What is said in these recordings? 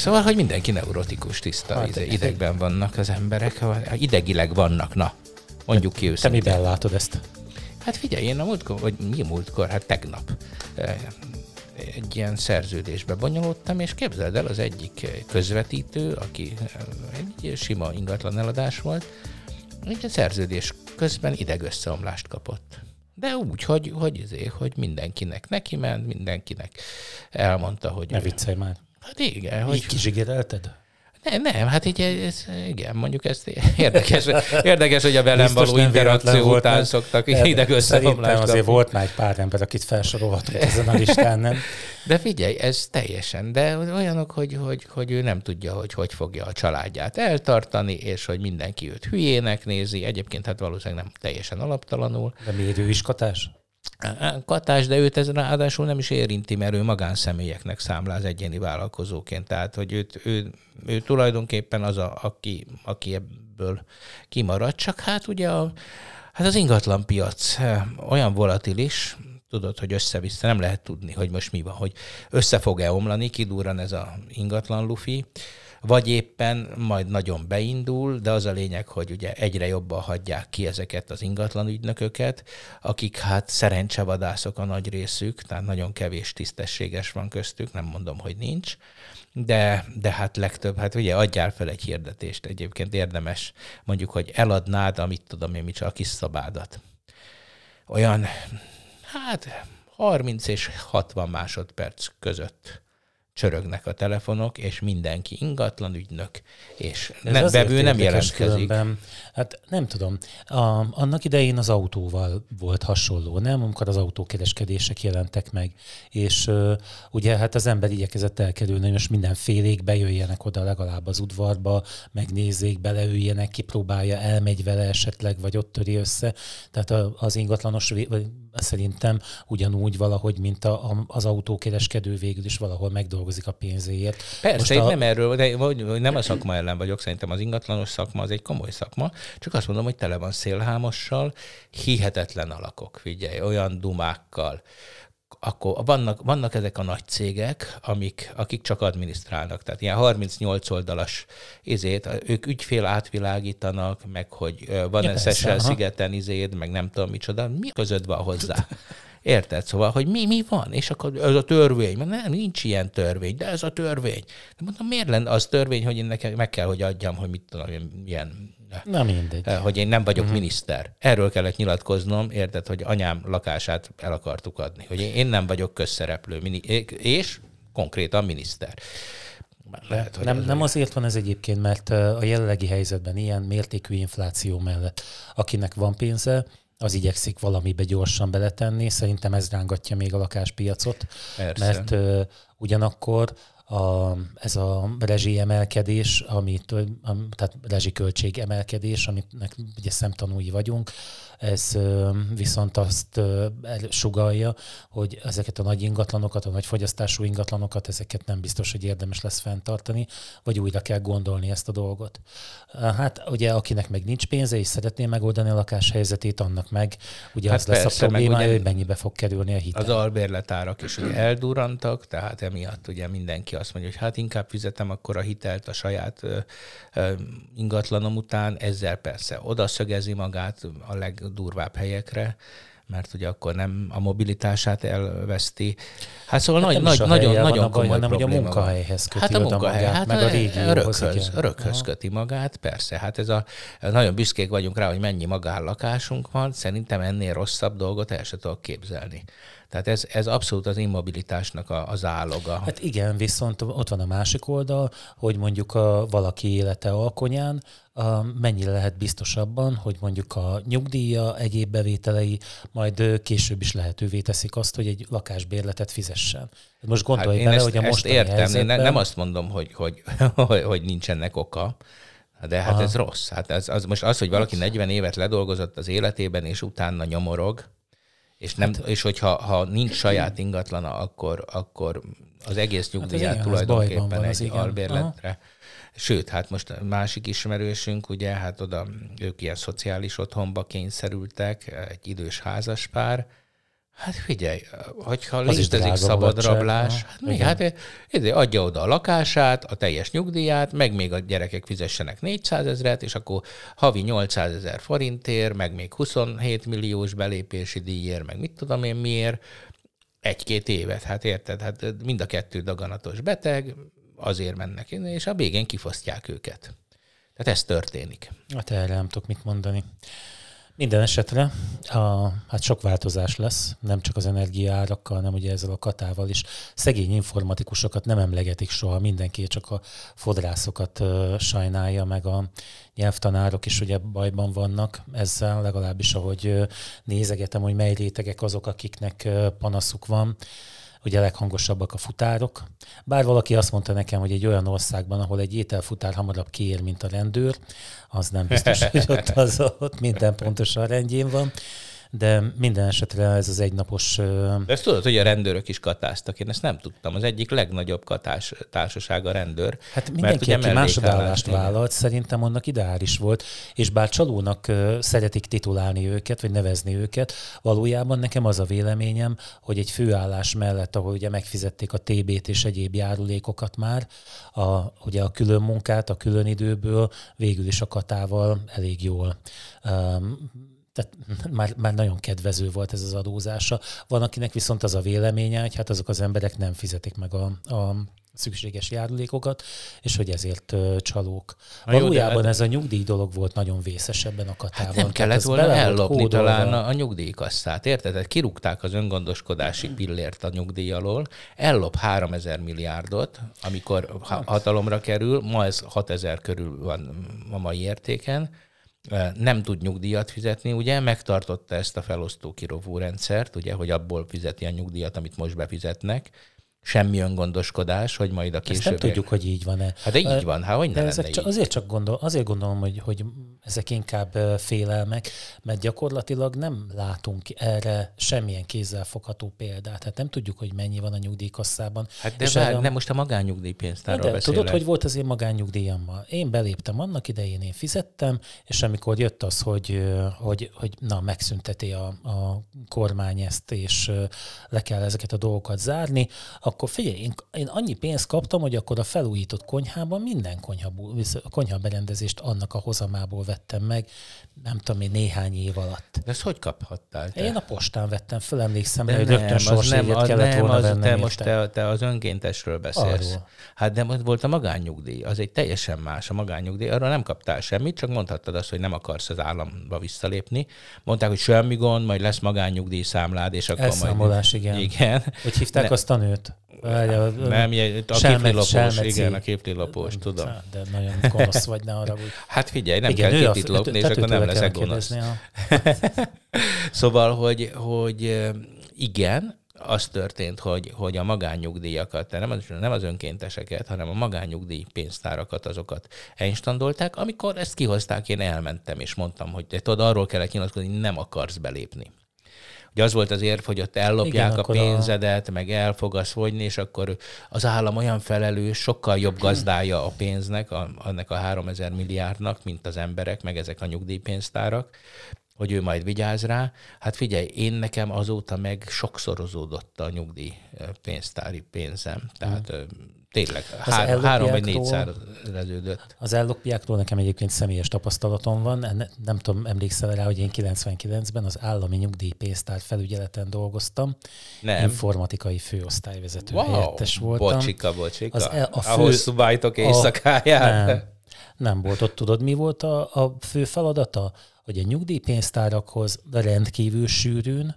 Szóval, hogy mindenki neurotikus, tiszta hát, ide, idegben vannak az emberek, idegileg vannak, na, mondjuk ki őszintén. Te miben látod ezt? Hát figyelj, én a múltkor, vagy mi múltkor, hát tegnap egy ilyen szerződésbe bonyolódtam, és képzeld el, az egyik közvetítő, aki egy sima ingatlan eladás volt, egy szerződés közben idegösszeomlást kapott. De úgy, hogy, hogy, azért, hogy mindenkinek neki ment, mindenkinek elmondta, hogy... Ne viccelj már. Hát igen. Hogy... Így kizsigerelted? Nem, nem, hát így, ez, igen, mondjuk ez érdekes, érdekes, hogy a velem Biztos való interakció volt, után szoktak ide összeomlást azért volt már egy pár ember, akit felsorolhatunk ezen a listán, nem? De figyelj, ez teljesen, de olyanok, hogy, hogy, hogy ő nem tudja, hogy hogy fogja a családját eltartani, és hogy mindenki őt hülyének nézi, egyébként hát valószínűleg nem teljesen alaptalanul. De is katás? De őt ez ráadásul nem is érinti, mert ő magánszemélyeknek számláz egyéni vállalkozóként. Tehát, hogy őt, ő, ő tulajdonképpen az, a, aki, aki ebből kimarad. Csak hát ugye a, hát az ingatlan piac eh, olyan volatilis, tudod, hogy össze-vissza, nem lehet tudni, hogy most mi van, hogy össze fog-e omlani, kidurran ez a ingatlan lufi, vagy éppen majd nagyon beindul, de az a lényeg, hogy ugye egyre jobban hagyják ki ezeket az ingatlan ügynököket, akik hát szerencsevadászok a nagy részük, tehát nagyon kevés tisztességes van köztük, nem mondom, hogy nincs, de, de hát legtöbb, hát ugye adjál fel egy hirdetést, egyébként érdemes mondjuk, hogy eladnád, amit tudom én, micsoda, a kis szabádat. Olyan, hát 30 és 60 másodperc között csörögnek a telefonok, és mindenki ingatlan ügynök, és nem, bevő nem jelentkezik. Különben. Hát nem tudom. A, annak idején az autóval volt hasonló, nem? Amikor az autókereskedések jelentek meg, és uh, ugye hát az ember igyekezett elkerülni, hogy most mindenfélék bejöjjenek oda legalább az udvarba, megnézzék, beleüljenek, kipróbálja, elmegy vele esetleg, vagy ott töri össze. Tehát az ingatlanos szerintem ugyanúgy valahogy, mint a, az autókereskedő végül is valahol megdolgozik a pénzéért. Persze, Most a... nem erről, de nem a szakma ellen vagyok, szerintem az ingatlanos szakma az egy komoly szakma, csak azt mondom, hogy tele van szélhámossal, hihetetlen alakok, figyelj, olyan dumákkal, akkor vannak, vannak ezek a nagy cégek, amik, akik csak adminisztrálnak. Tehát ilyen 38 oldalas izét, ők ügyfél átvilágítanak, meg hogy van ja, Szesel szigeten izéd, meg nem tudom micsoda. Mi között van hozzá? Érted? Szóval, hogy mi, mi van? És akkor ez a törvény. Nem, nincs ilyen törvény, de ez a törvény. De mondom, miért lenne az törvény, hogy én nekem meg kell, hogy adjam, hogy mit tudom, milyen Na mindegy. Eh, hogy én nem vagyok uh-huh. miniszter. Erről kellett nyilatkoznom, érted, hogy anyám lakását el akartuk adni. Hogy én nem vagyok közszereplő, és konkrétan miniszter. Lehet, hogy nem, nem azért van ez egyébként, mert eh, a jelenlegi helyzetben ilyen mértékű infláció mellett, akinek van pénze, az igyekszik valamibe gyorsan beletenni. Szerintem ez rángatja még a lakáspiacot, Persze. mert uh, ugyanakkor a, ez a rezsi emelkedés, amit, tehát rezsiköltség emelkedés, aminek ugye szemtanúi vagyunk, ez viszont azt sugalja, hogy ezeket a nagy ingatlanokat, a nagy fogyasztású ingatlanokat, ezeket nem biztos, hogy érdemes lesz fenntartani, vagy újra kell gondolni ezt a dolgot. Hát ugye akinek meg nincs pénze, és szeretné megoldani a lakáshelyzetét, annak meg ugye hát az persze, lesz a probléma, hogy mennyibe fog kerülni a hitel. Az albérletárak is ugye eldurantak, tehát emiatt ugye mindenki azt mondja, hogy hát inkább fizetem akkor a hitelt a saját ingatlanom után, ezzel persze odaszögezi magát a leg durvább helyekre, mert ugye akkor nem a mobilitását elveszti. Hát szóval hát nagy, nagy, nagyon, nagyon baj, komoly hanem, probléma. a munkahelyhez köti hát a munkahely, magát, hát meg a régióhoz. Röghöz, röghöz köti magát, persze. Hát ez a, nagyon büszkék vagyunk rá, hogy mennyi magánlakásunk van, szerintem ennél rosszabb dolgot el sem tudok képzelni. Tehát ez, ez abszolút az immobilitásnak a, az áloga. Hát igen, viszont ott van a másik oldal, hogy mondjuk a valaki élete alkonyán a, mennyire lehet biztosabban, hogy mondjuk a nyugdíja, egyéb bevételei majd később is lehetővé teszik azt, hogy egy lakásbérletet fizessen. Most gondolj hát bele, ezt, hogy a most értem, helyzetben... én nem azt mondom, hogy, hogy, hogy, hogy nincs ennek oka, de hát Aha. ez rossz. Hát ez, az, most az, hogy valaki 40 évet ledolgozott az életében, és utána nyomorog, és, nem, hát, és hogyha ha nincs saját ingatlana, akkor, akkor az egész nyugdíját hát tulajdonképpen van, egy igen. albérletre. Aha. Sőt, hát most másik ismerősünk, ugye, hát oda ők ilyen szociális otthonba kényszerültek, egy idős házaspár, Hát figyelj, hogyha az létezik szabad rablás, hát, még, hát adja oda a lakását, a teljes nyugdíját, meg még a gyerekek fizessenek 400 ezeret, és akkor havi 800 ezer forintért, meg még 27 milliós belépési díjért, meg mit tudom én miért, egy-két évet, hát érted, hát mind a kettő daganatos beteg, azért mennek, és a végén kifosztják őket. Tehát ez történik. Hát erre nem tudok mit mondani. Minden esetre a, hát sok változás lesz, nem csak az energiaárakkal, hanem ugye ezzel a katával is. Szegény informatikusokat nem emlegetik soha, mindenki csak a fodrászokat uh, sajnálja, meg a nyelvtanárok is ugye bajban vannak ezzel, legalábbis ahogy nézegetem, hogy mely rétegek azok, akiknek panaszuk van ugye leghangosabbak a futárok. Bár valaki azt mondta nekem, hogy egy olyan országban, ahol egy ételfutár hamarabb kiér, mint a rendőr, az nem biztos, hogy ott, az, ott minden pontosan rendjén van de minden esetre ez az egynapos... De ezt tudod, hogy a rendőrök is katáztak. Én ezt nem tudtam. Az egyik legnagyobb katás társaság a rendőr. Hát mindenki, aki másodállást vállalt, szerintem annak ideális volt, és bár csalónak szeretik titulálni őket, vagy nevezni őket, valójában nekem az a véleményem, hogy egy főállás mellett, ahol ugye megfizették a TB-t és egyéb járulékokat már, a, ugye a külön munkát, a külön időből végül is a katával elég jól um, tehát már, már nagyon kedvező volt ez az adózása. Van, akinek viszont az a véleménye, hogy hát azok az emberek nem fizetik meg a, a szükséges járulékokat, és hogy ezért csalók. A Valójában jó, hát- ez a nyugdíj dolog volt nagyon vészes ebben a katában. Hát nem kellett volna ellopni talán a, a nyugdíjkasszát, érted? Tehát kirúgták az öngondoskodási pillért a nyugdíj alól, ellop 3000 milliárdot, amikor hát. hatalomra kerül, ma ez 6000 körül van a mai értéken, nem tud nyugdíjat fizetni, ugye, megtartotta ezt a felosztó kirovó rendszert, ugye, hogy abból fizeti a nyugdíjat, amit most befizetnek, semmi öngondoskodás, hogy majd a később... Ezt nem tudjuk, hogy így van-e. Hát de így van, hát hogy ne ezek csak, azért csak gondol, azért gondolom, hogy, hogy ezek inkább félelmek, mert gyakorlatilag nem látunk erre semmilyen kézzelfogható példát. Hát nem tudjuk, hogy mennyi van a nyugdíjkasszában. Hát de, vár, nem most a magánnyugdíjpénztárról de, beszélek. Tudod, hogy volt az én magánnyugdíjammal? Én beléptem annak idején, én fizettem, és amikor jött az, hogy, hogy, hogy na, megszünteti a, a kormány ezt, és le kell ezeket a dolgokat zárni, akkor figyelj, én, én annyi pénzt kaptam, hogy akkor a felújított konyhában minden konyha, konyha berendezést annak a hozamából vettem meg, nem tudom én, néhány év alatt. De ezt hogy kaphattál? Te? Én a postán vettem föl, emlékszem, hogy rögtön sorsjegyet kellett nem, volna az, vennem. Te most te, te az önkéntesről beszélsz. Arról. Hát de most volt a magánnyugdíj, az egy teljesen más a magánnyugdíj. Arra nem kaptál semmit, csak mondhattad azt, hogy nem akarsz az államba visszalépni. Mondták, hogy semmi gond, majd lesz magánnyugdíj számlád, és akkor Elszámolás, majd... igen. igen. Hogy hívták ne. azt a nőt? Várja, nem, a képlilapós, igen, a képlilapós, tudom. De nagyon gonosz vagy, ne arra úgy. Hát figyelj, nem igen, kell képlit lopni, és akkor nem leszek gonosz. szóval, hogy, hogy igen, az történt, hogy, hogy a magánnyugdíjakat, nem az, nem az önkénteseket, hanem a magánnyugdíj pénztárakat, azokat einstandolták. Amikor ezt kihozták, én elmentem, és mondtam, hogy te tudod, arról kellett nyilatkozni, hogy nem akarsz belépni. Ugye az volt az érv, hogy ott ellopják Igen, a pénzedet, a... meg el fogsz fogyni, és akkor az állam olyan felelős, sokkal jobb gazdája a pénznek, a, annak a 3000 milliárdnak, mint az emberek, meg ezek a nyugdíjpénztárak, hogy ő majd vigyáz rá. Hát figyelj, én nekem azóta meg sokszorozódott a nyugdíj pénztári pénzem. Tehát mm tényleg három, három vagy négyszereződött. Az ellopjákról nekem egyébként személyes tapasztalatom van. Ne, nem tudom, emlékszel rá, hogy én 99-ben az állami nyugdíjpénztár felügyeleten dolgoztam. Nem. Informatikai főosztályvezető wow. helyettes voltam. Bocsika, bocsika. Az el, a, fő, a hosszú bajtok éjszakáját. Nem, nem volt ott. Tudod, mi volt a, a fő feladata? Hogy a nyugdíjpénztárakhoz rendkívül sűrűn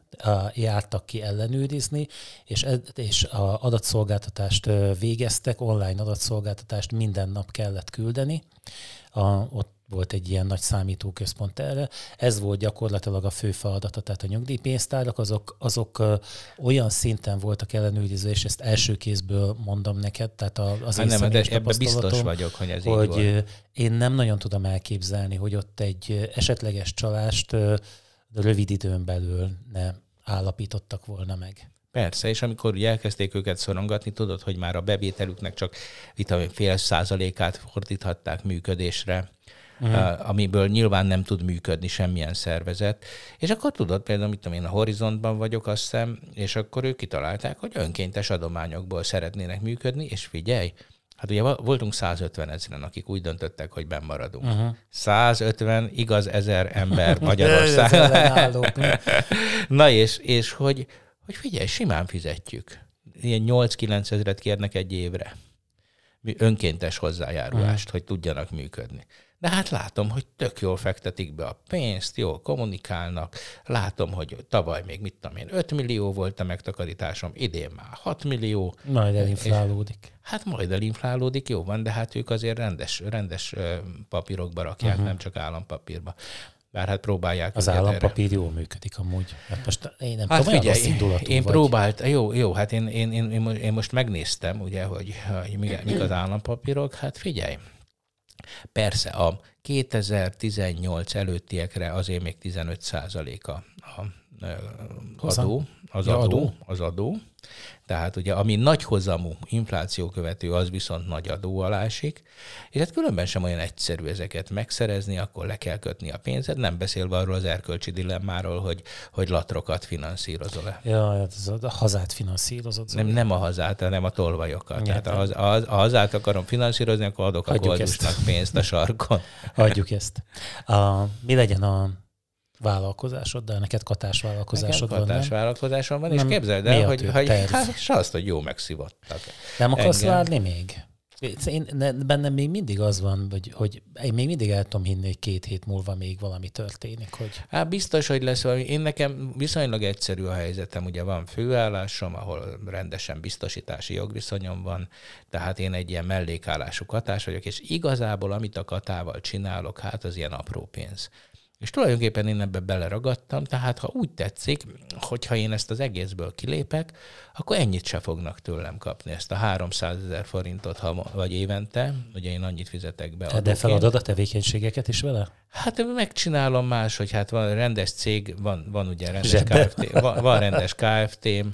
jártak ki ellenőrizni, és, és a adatszolgáltatást végeztek, online adatszolgáltatást minden nap kellett küldeni. A, ott volt egy ilyen nagy számítóközpont erre. Ez volt gyakorlatilag a fő feladata, tehát a nyugdíjpénztárak azok, azok olyan szinten voltak ellenőrizve, és ezt első kézből mondom neked, tehát az hát nem, de ebben biztos vagyok, hogy ez hogy így van. én nem nagyon tudom elképzelni, hogy ott egy esetleges csalást rövid időn belül ne állapítottak volna meg. Persze, és amikor ugye elkezdték őket szorongatni, tudod, hogy már a bevételüknek csak itt a fél százalékát fordíthatták működésre, uh-huh. amiből nyilván nem tud működni semmilyen szervezet. És akkor tudod, például, mit tudom én, a Horizontban vagyok, azt hiszem, és akkor ők kitalálták, hogy önkéntes adományokból szeretnének működni, és figyelj, Hát ugye voltunk 150 ezeren, akik úgy döntöttek, hogy benn maradunk. Uh-huh. 150 igaz ezer ember Magyarországon. Na és, és hogy, hogy figyelj, simán fizetjük. Ilyen 8-9 ezeret kérnek egy évre. Önkéntes hozzájárulást, uh-huh. hogy tudjanak működni. De hát látom, hogy tök jól fektetik be a pénzt, jól kommunikálnak. Látom, hogy tavaly még mit tudom én, 5 millió volt a megtakarításom, idén már 6 millió. Majd elinflálódik. És, hát majd elinflálódik, jó van, de hát ők azért rendes, rendes papírokba rakják, uh-huh. nem csak állampapírba. Bár hát próbálják. Az állampapír jól működik amúgy. Hát most én nem hát tudom, figyelj, én vagy. próbált, jó, jó, hát én, én, én, én most megnéztem, ugye, hogy, hogy mik az állampapírok, hát figyelj, Persze a 2018 előttiekre azért még 15 százalék a, a adó, az adó, az adó. Tehát ugye, ami nagy hozamú infláció követő, az viszont nagy adó alá esik, és hát különben sem olyan egyszerű ezeket megszerezni, akkor le kell kötni a pénzed, nem beszélve arról az erkölcsi dilemmáról, hogy, hogy latrokat finanszírozol-e. Ja, hát ez a hazát finanszírozod. Nem, nem a hazát, hanem a tolvajokat. Ja, Tehát a, a, a hazát akarom finanszírozni, akkor adok a koldusnak pénzt a sarkon. Hagyjuk ezt. A, mi legyen a vállalkozásod, de neked katás vállalkozásod Nekem katás van, vállalkozásom van, és képzeld el, hogy, hogy hát, se azt, hogy jó megszívottak. Nem akarsz engem. várni még? Én, bennem még mindig az van, hogy, hogy én még mindig el tudom hinni, hogy két hét múlva még valami történik. Hogy... Hát biztos, hogy lesz valami. Én nekem viszonylag egyszerű a helyzetem. Ugye van főállásom, ahol rendesen biztosítási jogviszonyom van, tehát én egy ilyen mellékállású katás vagyok, és igazából amit a katával csinálok, hát az ilyen apró pénz. És tulajdonképpen én ebbe beleragadtam, tehát ha úgy tetszik, hogyha én ezt az egészből kilépek, akkor ennyit se fognak tőlem kapni, ezt a 300 ezer forintot ha, vagy évente, ugye én annyit fizetek be. De feladod a tevékenységeket is vele? Hát megcsinálom más, hogy hát van rendes cég, van, van ugye rendes KFT, van, van rendes KFT-m,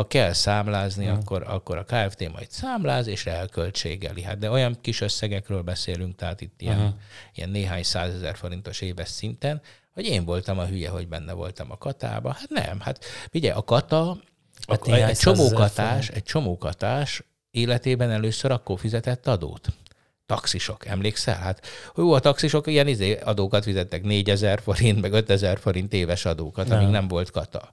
ha kell számlázni, mm. akkor, akkor a KFT majd számláz, és elköltségeli. Hát de olyan kis összegekről beszélünk, tehát itt ilyen, uh-huh. ilyen néhány százezer forintos éves szinten, hogy én voltam a hülye, hogy benne voltam a katába. Hát nem, hát ugye a kata, hát a, egy csomó katás, egy csomó katás életében először akkor fizetett adót taxisok, emlékszel? Hát jó, a taxisok ilyen izé adókat fizettek, 4000 forint, meg 5000 forint éves adókat, nem. amíg nem volt kata.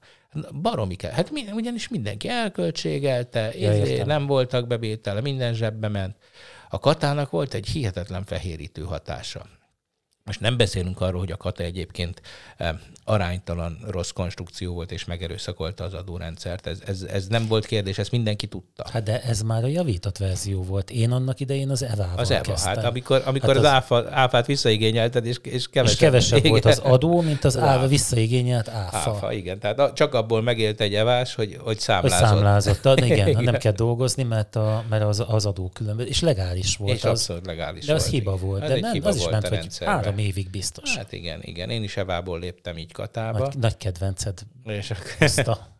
Baromi kell. Hát ugyanis mindenki elköltségelte, ja, izé, nem voltak bevétele, minden zsebbe ment. A katának volt egy hihetetlen fehérítő hatása. Most nem beszélünk arról, hogy a kata egyébként aránytalan rossz konstrukció volt, és megerőszakolta az adórendszert. Ez, ez, ez nem volt kérdés, ezt mindenki tudta. Hát de ez már a javított verzió volt. Én annak idején az EVA-val Az EVA, hát amikor, amikor hát az, az áfa, áfát visszaigényelted, és, és kevesebb. És kevesebb igen. volt az adó, mint az áfa visszaigényelt áfa. Áfa, igen. Tehát csak abból megélt egy evás, hogy, hogy számlázott. Hogy számlázott. igen, igen, nem kell dolgozni, mert, a, mert az, az adó különböző. És legális volt. És az, abszolút legális de az volt. hiba volt. Ez de nem, az is ment, hogy három évig biztos. Hát igen, igen. Én is evából léptem így Katába. Nagy, nagy kedvenced. És a...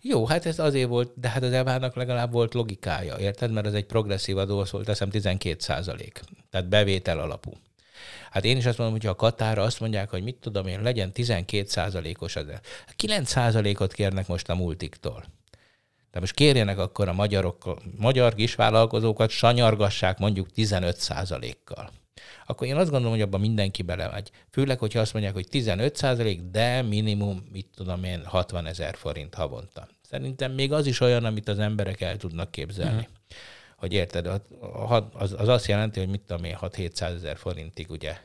Jó, hát ez azért volt, de hát az evának legalább volt logikája, érted? Mert ez egy progresszív adó, volt, teszem 12 százalék. Tehát bevétel alapú. Hát én is azt mondom, hogy a Katára azt mondják, hogy mit tudom én, legyen 12 százalékos az. 9 százalékot kérnek most a multiktól. De most kérjenek akkor a magyarok, magyar kisvállalkozókat, sanyargassák mondjuk 15 százalékkal akkor én azt gondolom, hogy abban mindenki belemegy. Főleg, hogyha azt mondják, hogy 15 százalék, de minimum, mit tudom én, 60 ezer forint havonta. Szerintem még az is olyan, amit az emberek el tudnak képzelni. Uh-huh. Hogy érted, az, az azt jelenti, hogy mit tudom én, 6-700 ezer forintig ugye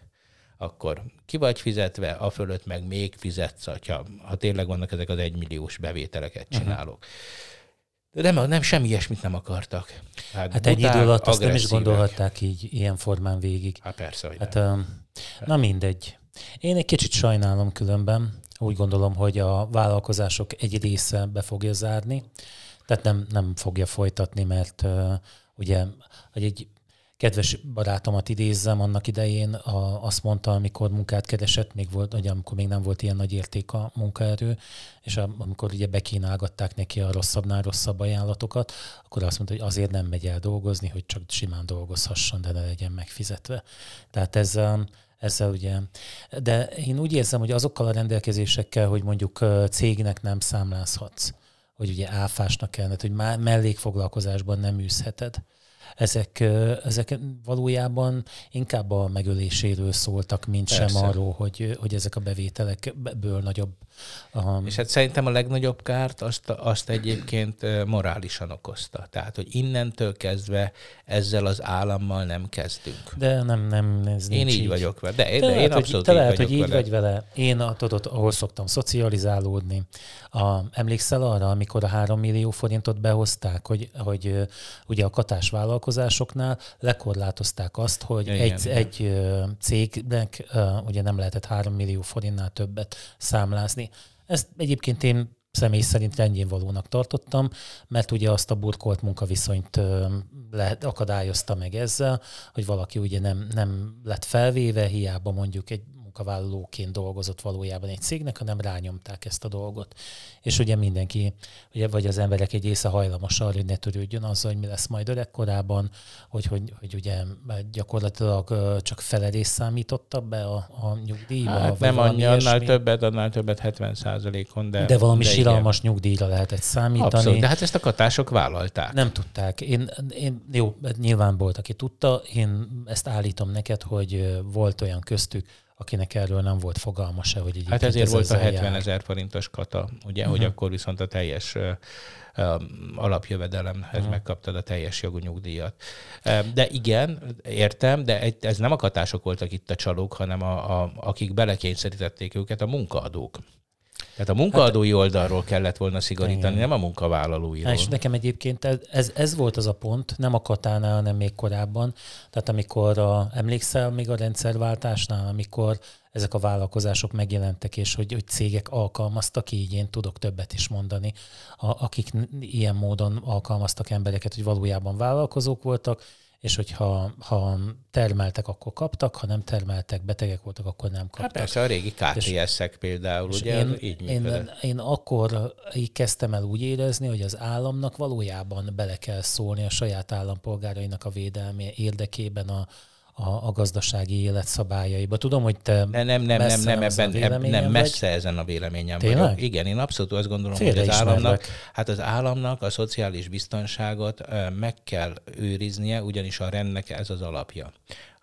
akkor ki vagy fizetve, a fölött meg még fizetsz, ha, ha tényleg vannak ezek az egymilliós bevételeket mhm. csinálok. Uh-huh. De nem, nem semmi ilyesmit nem akartak. Hát, hát egy idő alatt azt nem is gondolhatták így, ilyen formán végig. Hát persze, hogy hát, nem. Na mindegy. Én egy kicsit sajnálom különben. Úgy gondolom, hogy a vállalkozások egy része be fogja zárni, tehát nem, nem fogja folytatni, mert uh, ugye egy kedves barátomat idézzem, annak idején a, azt mondta, amikor munkát keresett, még volt, ugye, amikor még nem volt ilyen nagy érték a munkaerő, és a, amikor ugye bekínálgatták neki a rosszabbnál rosszabb ajánlatokat, akkor azt mondta, hogy azért nem megy el dolgozni, hogy csak simán dolgozhasson, de ne legyen megfizetve. Tehát ez, ezzel ugye. De én úgy érzem, hogy azokkal a rendelkezésekkel, hogy mondjuk cégnek nem számlázhatsz, hogy ugye áfásnak kellene, hogy már mellékfoglalkozásban nem űzheted ezek, ezek valójában inkább a megöléséről szóltak, mint Persze. sem arról, hogy, hogy ezek a bevételekből nagyobb. Um... És hát szerintem a legnagyobb kárt azt, azt egyébként morálisan okozta. Tehát, hogy innentől kezdve ezzel az állammal nem kezdünk. De nem, nem, ez Én így, így vagyok vele. De, de, de én lehet, abszolút hogy, te így lehet, hogy így vele. vagy vele. Én tudod, ahol szoktam szocializálódni. A, emlékszel arra, amikor a három millió forintot behozták, hogy, hogy ugye a katás vállalkozásoknál lekorlátozták azt, hogy igen, egy, igen. egy cégnek ugye nem lehetett három millió forintnál többet számlázni. Ezt egyébként én személy szerint rendjén valónak tartottam, mert ugye azt a burkolt munkaviszonyt lehet, akadályozta meg ezzel, hogy valaki ugye nem, nem lett felvéve, hiába mondjuk egy munkavállalóként dolgozott valójában egy cégnek, hanem rányomták ezt a dolgot. És ugye mindenki, ugye, vagy az emberek egy része hajlamos arra, hogy ne törődjön azzal, hogy mi lesz majd öregkorában, hogy, hogy, hogy ugye gyakorlatilag csak fele rész számította be a, a nyugdíjba. Hát nem annyi, annál többet, annál többet 70 százalékon, de... De valami de síralmas igen. nyugdíjra lehetett számítani. Abszolút, de hát ezt a katások vállalták. Nem tudták. Én, én, jó, nyilván volt, aki tudta, én ezt állítom neked, hogy volt olyan köztük, akinek erről nem volt fogalma se, hogy Hát ezért ez volt a 70 ezer forintos kata, ugye, uh-huh. hogy akkor viszont a teljes alapjövedelemhez uh-huh. megkaptad a teljes jogú nyugdíjat. De igen, értem, de ez nem a katások voltak itt a csalók, hanem a, a, akik belekényszerítették őket, a munkaadók. Tehát a munkaadói hát, oldalról kellett volna szigorítani, igen. nem a munkavállalóiról. És nekem egyébként ez, ez, ez volt az a pont, nem a katánál, hanem még korábban. Tehát amikor a, emlékszel még a rendszerváltásnál, amikor ezek a vállalkozások megjelentek, és hogy, hogy cégek alkalmaztak, így én tudok többet is mondani, a, akik ilyen módon alkalmaztak embereket, hogy valójában vállalkozók voltak, és hogyha ha termeltek, akkor kaptak, ha nem termeltek, betegek voltak, akkor nem kaptak. Hát persze, a régi KTS-ek például, ugye én, így én, én akkor így kezdtem el úgy érezni, hogy az államnak valójában bele kell szólni a saját állampolgárainak a védelme érdekében a, a, a gazdasági élet szabályaiba. Tudom, hogy te nem, nem, nem, nem, nem, ebben, ebben nem messze vagy. ezen a véleményem Tényleg? vagyok. Igen, én abszolút azt gondolom, Félre hogy az államnak, hát az államnak a szociális biztonságot meg kell őriznie, ugyanis a rendnek ez az alapja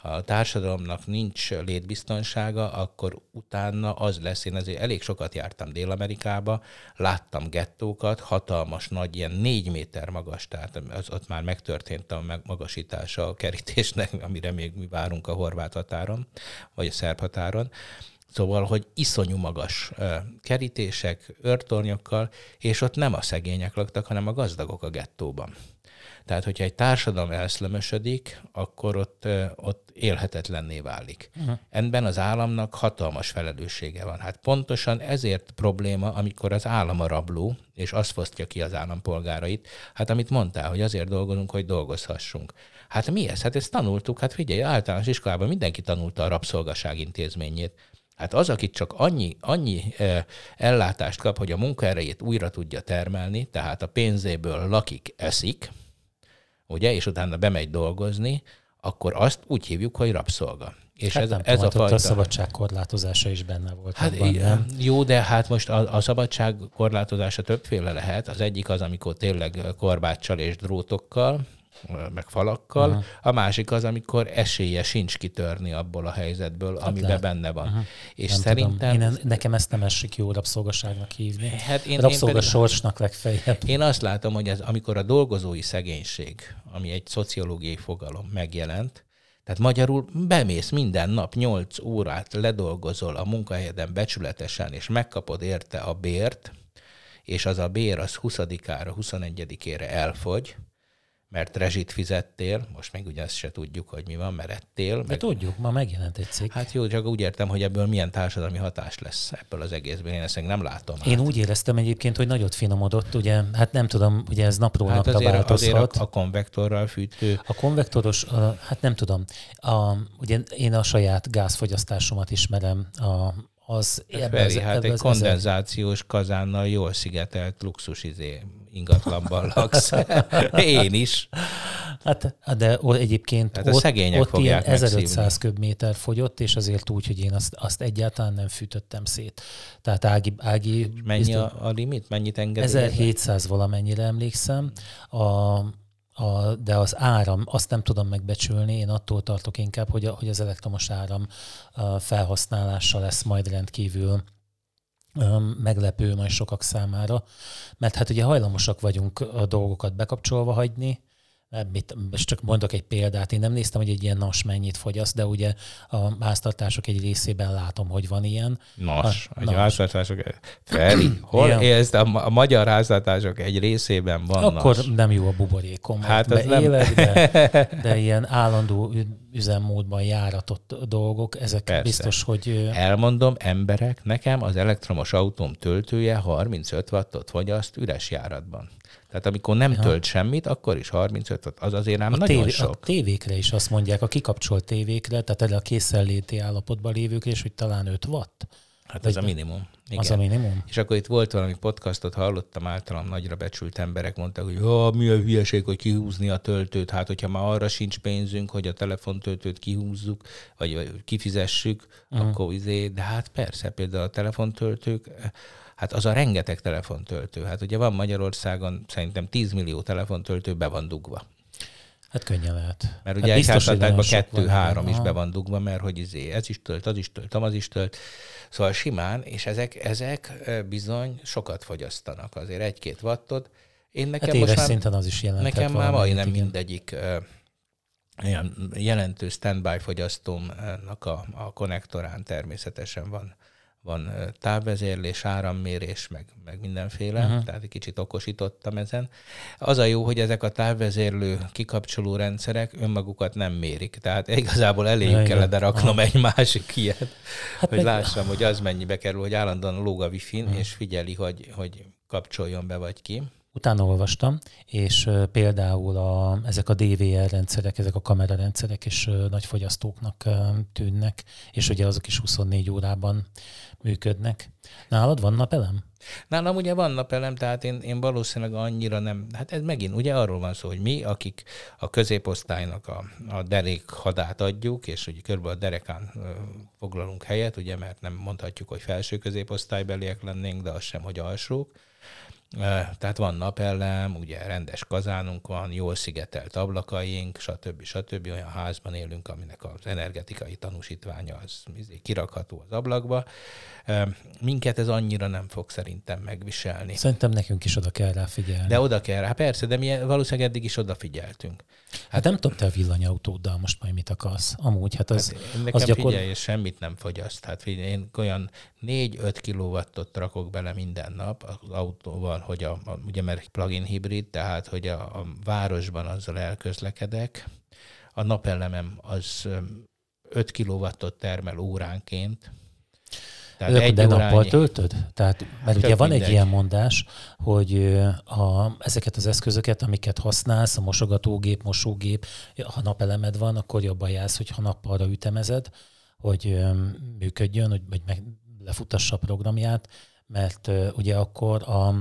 a társadalomnak nincs létbiztonsága, akkor utána az lesz, én azért elég sokat jártam Dél-Amerikába, láttam gettókat, hatalmas, nagy, ilyen négy méter magas, tehát az, ott már megtörtént a magasítása a kerítésnek, amire még mi várunk a horvát határon, vagy a szerb határon, Szóval, hogy iszonyú magas kerítések, őrtornyokkal, és ott nem a szegények laktak, hanem a gazdagok a gettóban. Tehát, hogyha egy társadalom elszlömösödik, akkor ott, ott élhetetlenné válik. Uh-huh. Ebben az államnak hatalmas felelőssége van. Hát pontosan ezért probléma, amikor az állam a rabló, és azt fosztja ki az állampolgárait. Hát amit mondtál, hogy azért dolgozunk, hogy dolgozhassunk. Hát mi ez? Hát ezt tanultuk. Hát figyelj, általános iskolában mindenki tanulta a rabszolgaság intézményét. Hát az, akit csak annyi, annyi ellátást kap, hogy a munkaerejét újra tudja termelni, tehát a pénzéből lakik, eszik, ugye, és utána bemegy dolgozni, akkor azt úgy hívjuk, hogy rabszolga. És hát ez, nem ez tudom, a fajta... a szabadság korlátozása is benne volt. Hát abban, nem? Jó, de hát most a, a szabadság korlátozása többféle lehet. Az egyik az, amikor tényleg korbáccsal és drótokkal, meg falakkal, uh-huh. a másik az, amikor esélye sincs kitörni abból a helyzetből, hát amiben lehet. benne van. Uh-huh. És nem szerintem... Én, nekem ezt nem esik jó rabszolgaságnak hívni. Hát én, Rabszolga én sorsnak legfeljebb. Én azt látom, hogy ez, amikor a dolgozói szegénység, ami egy szociológiai fogalom megjelent, tehát magyarul bemész minden nap 8 órát, ledolgozol a munkahelyeden becsületesen, és megkapod érte a bért, és az a bér az 20-ára, 21-ére elfogy, mert rezsit fizettél, most még ugye ezt se tudjuk, hogy mi van, mert ettél. De meg... tudjuk, ma megjelent egy cikk. Hát jó, csak úgy értem, hogy ebből milyen társadalmi hatás lesz ebből az egészből, én ezt nem látom. Én hát. úgy éreztem egyébként, hogy nagyot finomodott, ugye, hát nem tudom, ugye ez napról hát napra azért, változhat. Azért a, a konvektorral fűtő. A konvektoros, hát nem tudom, a, ugye én a saját gázfogyasztásomat ismerem, a, az Feri, hát ebbe egy kondenzációs kazánnal jól szigetelt luxus izé ingatlanban laksz. Én is. Hát, de egyébként hát ott, ott ilyen 1500 köbméter fogyott, és azért úgy, hogy én azt, azt egyáltalán nem fűtöttem szét. Tehát Ági... Ági Mennyi a, a limit? Mennyit engedélyez? 1700 valamennyire emlékszem. A, a, de az áram, azt nem tudom megbecsülni, én attól tartok inkább, hogy, a, hogy az elektromos áram felhasználása lesz majd rendkívül meglepő majd sokak számára, mert hát ugye hajlamosak vagyunk a dolgokat bekapcsolva hagyni, mit, most csak mondok egy példát, én nem néztem, hogy egy ilyen nas mennyit fogyaszt, de ugye a háztartások egy részében látom, hogy van ilyen. Nas, a, a háztartások, Feri, hol élsz? A, a magyar háztartások egy részében van Akkor nas. nem jó a buborékom. Hát az nem... élek, de, de ilyen állandó üzemmódban járatott dolgok, ezek Persze. biztos, hogy... Elmondom, emberek, nekem az elektromos autóm töltője 35 wattot fogyaszt üres járatban. Tehát amikor nem ja. tölt semmit, akkor is 35 watt, az azért nem a nagyon tévé, sok. A tévékre is azt mondják, a kikapcsolt tévékre, tehát a készenléti állapotban lévőkre is, hogy talán 5 watt. Hát ez a minimum. Igen. Az a minimum? És akkor itt volt valami podcastot, hallottam általam nagyra becsült emberek mondták, hogy ja, mi a hülyeség, hogy kihúzni a töltőt, hát hogyha már arra sincs pénzünk, hogy a telefontöltőt kihúzzuk, vagy, vagy kifizessük, uh-huh. akkor izé, de hát persze, például a telefontöltők, hát az a rengeteg telefontöltő. Hát ugye van Magyarországon szerintem 10 millió telefontöltő be van dugva. Hát könnyen lehet. Mert ugye hát egy háztartásban kettő-három is be van dugva, mert hogy izé, ez is tölt, az is tölt, az is tölt. Szóval simán, és ezek, ezek bizony sokat fogyasztanak, azért egy-két wattot. Én nekem hát most már, szinten az is jelentett Nekem már majdnem mindegyik ilyen jelentős standby fogyasztómnak a, a konnektorán természetesen van van távvezérlés, árammérés, meg, meg mindenféle, uh-huh. tehát egy kicsit okosítottam ezen. Az a jó, hogy ezek a távvezérlő kikapcsoló rendszerek önmagukat nem mérik, tehát igazából eléjük kellene raknom egy másik ilyet, hát hogy meg... lássam, hogy az mennyibe kerül, hogy állandóan lóg a wifi-n, uh-huh. és figyeli, hogy, hogy kapcsoljon be vagy ki. Utána olvastam, és például a, ezek a DVR rendszerek, ezek a kamerarendszerek is nagy fogyasztóknak tűnnek, és ugye azok is 24 órában működnek. Nálad van napelem? Nálam ugye van napelem, tehát én, én valószínűleg annyira nem, hát ez megint ugye arról van szó, hogy mi, akik a középosztálynak a, a derék hadát adjuk, és ugye körülbelül a derekán foglalunk helyet, ugye, mert nem mondhatjuk, hogy felső középosztálybeliek lennénk, de az sem, hogy alsók, tehát van napellem, ugye rendes kazánunk van, jól szigetelt ablakaink, stb. stb. Olyan házban élünk, aminek az energetikai tanúsítványa az izé kirakható az ablakba. Minket ez annyira nem fog szerintem megviselni. Szerintem nekünk is oda kell rá figyelni. De oda kell rá, persze, de mi valószínűleg eddig is odafigyeltünk. Hát, hát nem tudom, te a villanyautóddal most majd mit akarsz. Amúgy, hát az, hát nekem az gyakor... figyelj, és semmit nem fogyaszt. Hát figyelj, én olyan 4-5 kilowattot rakok bele minden nap az autóval, hogy a, a ugye mert plug-in hibrid, tehát hogy a, a városban azzal elközlekedek. A napelemem az 5 kilowattot termel óránként, tehát de, egy de órányi... nappal töltöd? Tehát, mert Tök ugye van mindegy. egy ilyen mondás, hogy a, ezeket az eszközöket, amiket használsz, a mosogatógép, mosógép, ha napelemed van, akkor jobban jársz, hogy ha nappalra ütemezed, hogy működjön, hogy, hogy meg lefutassa a programját, mert ugye akkor a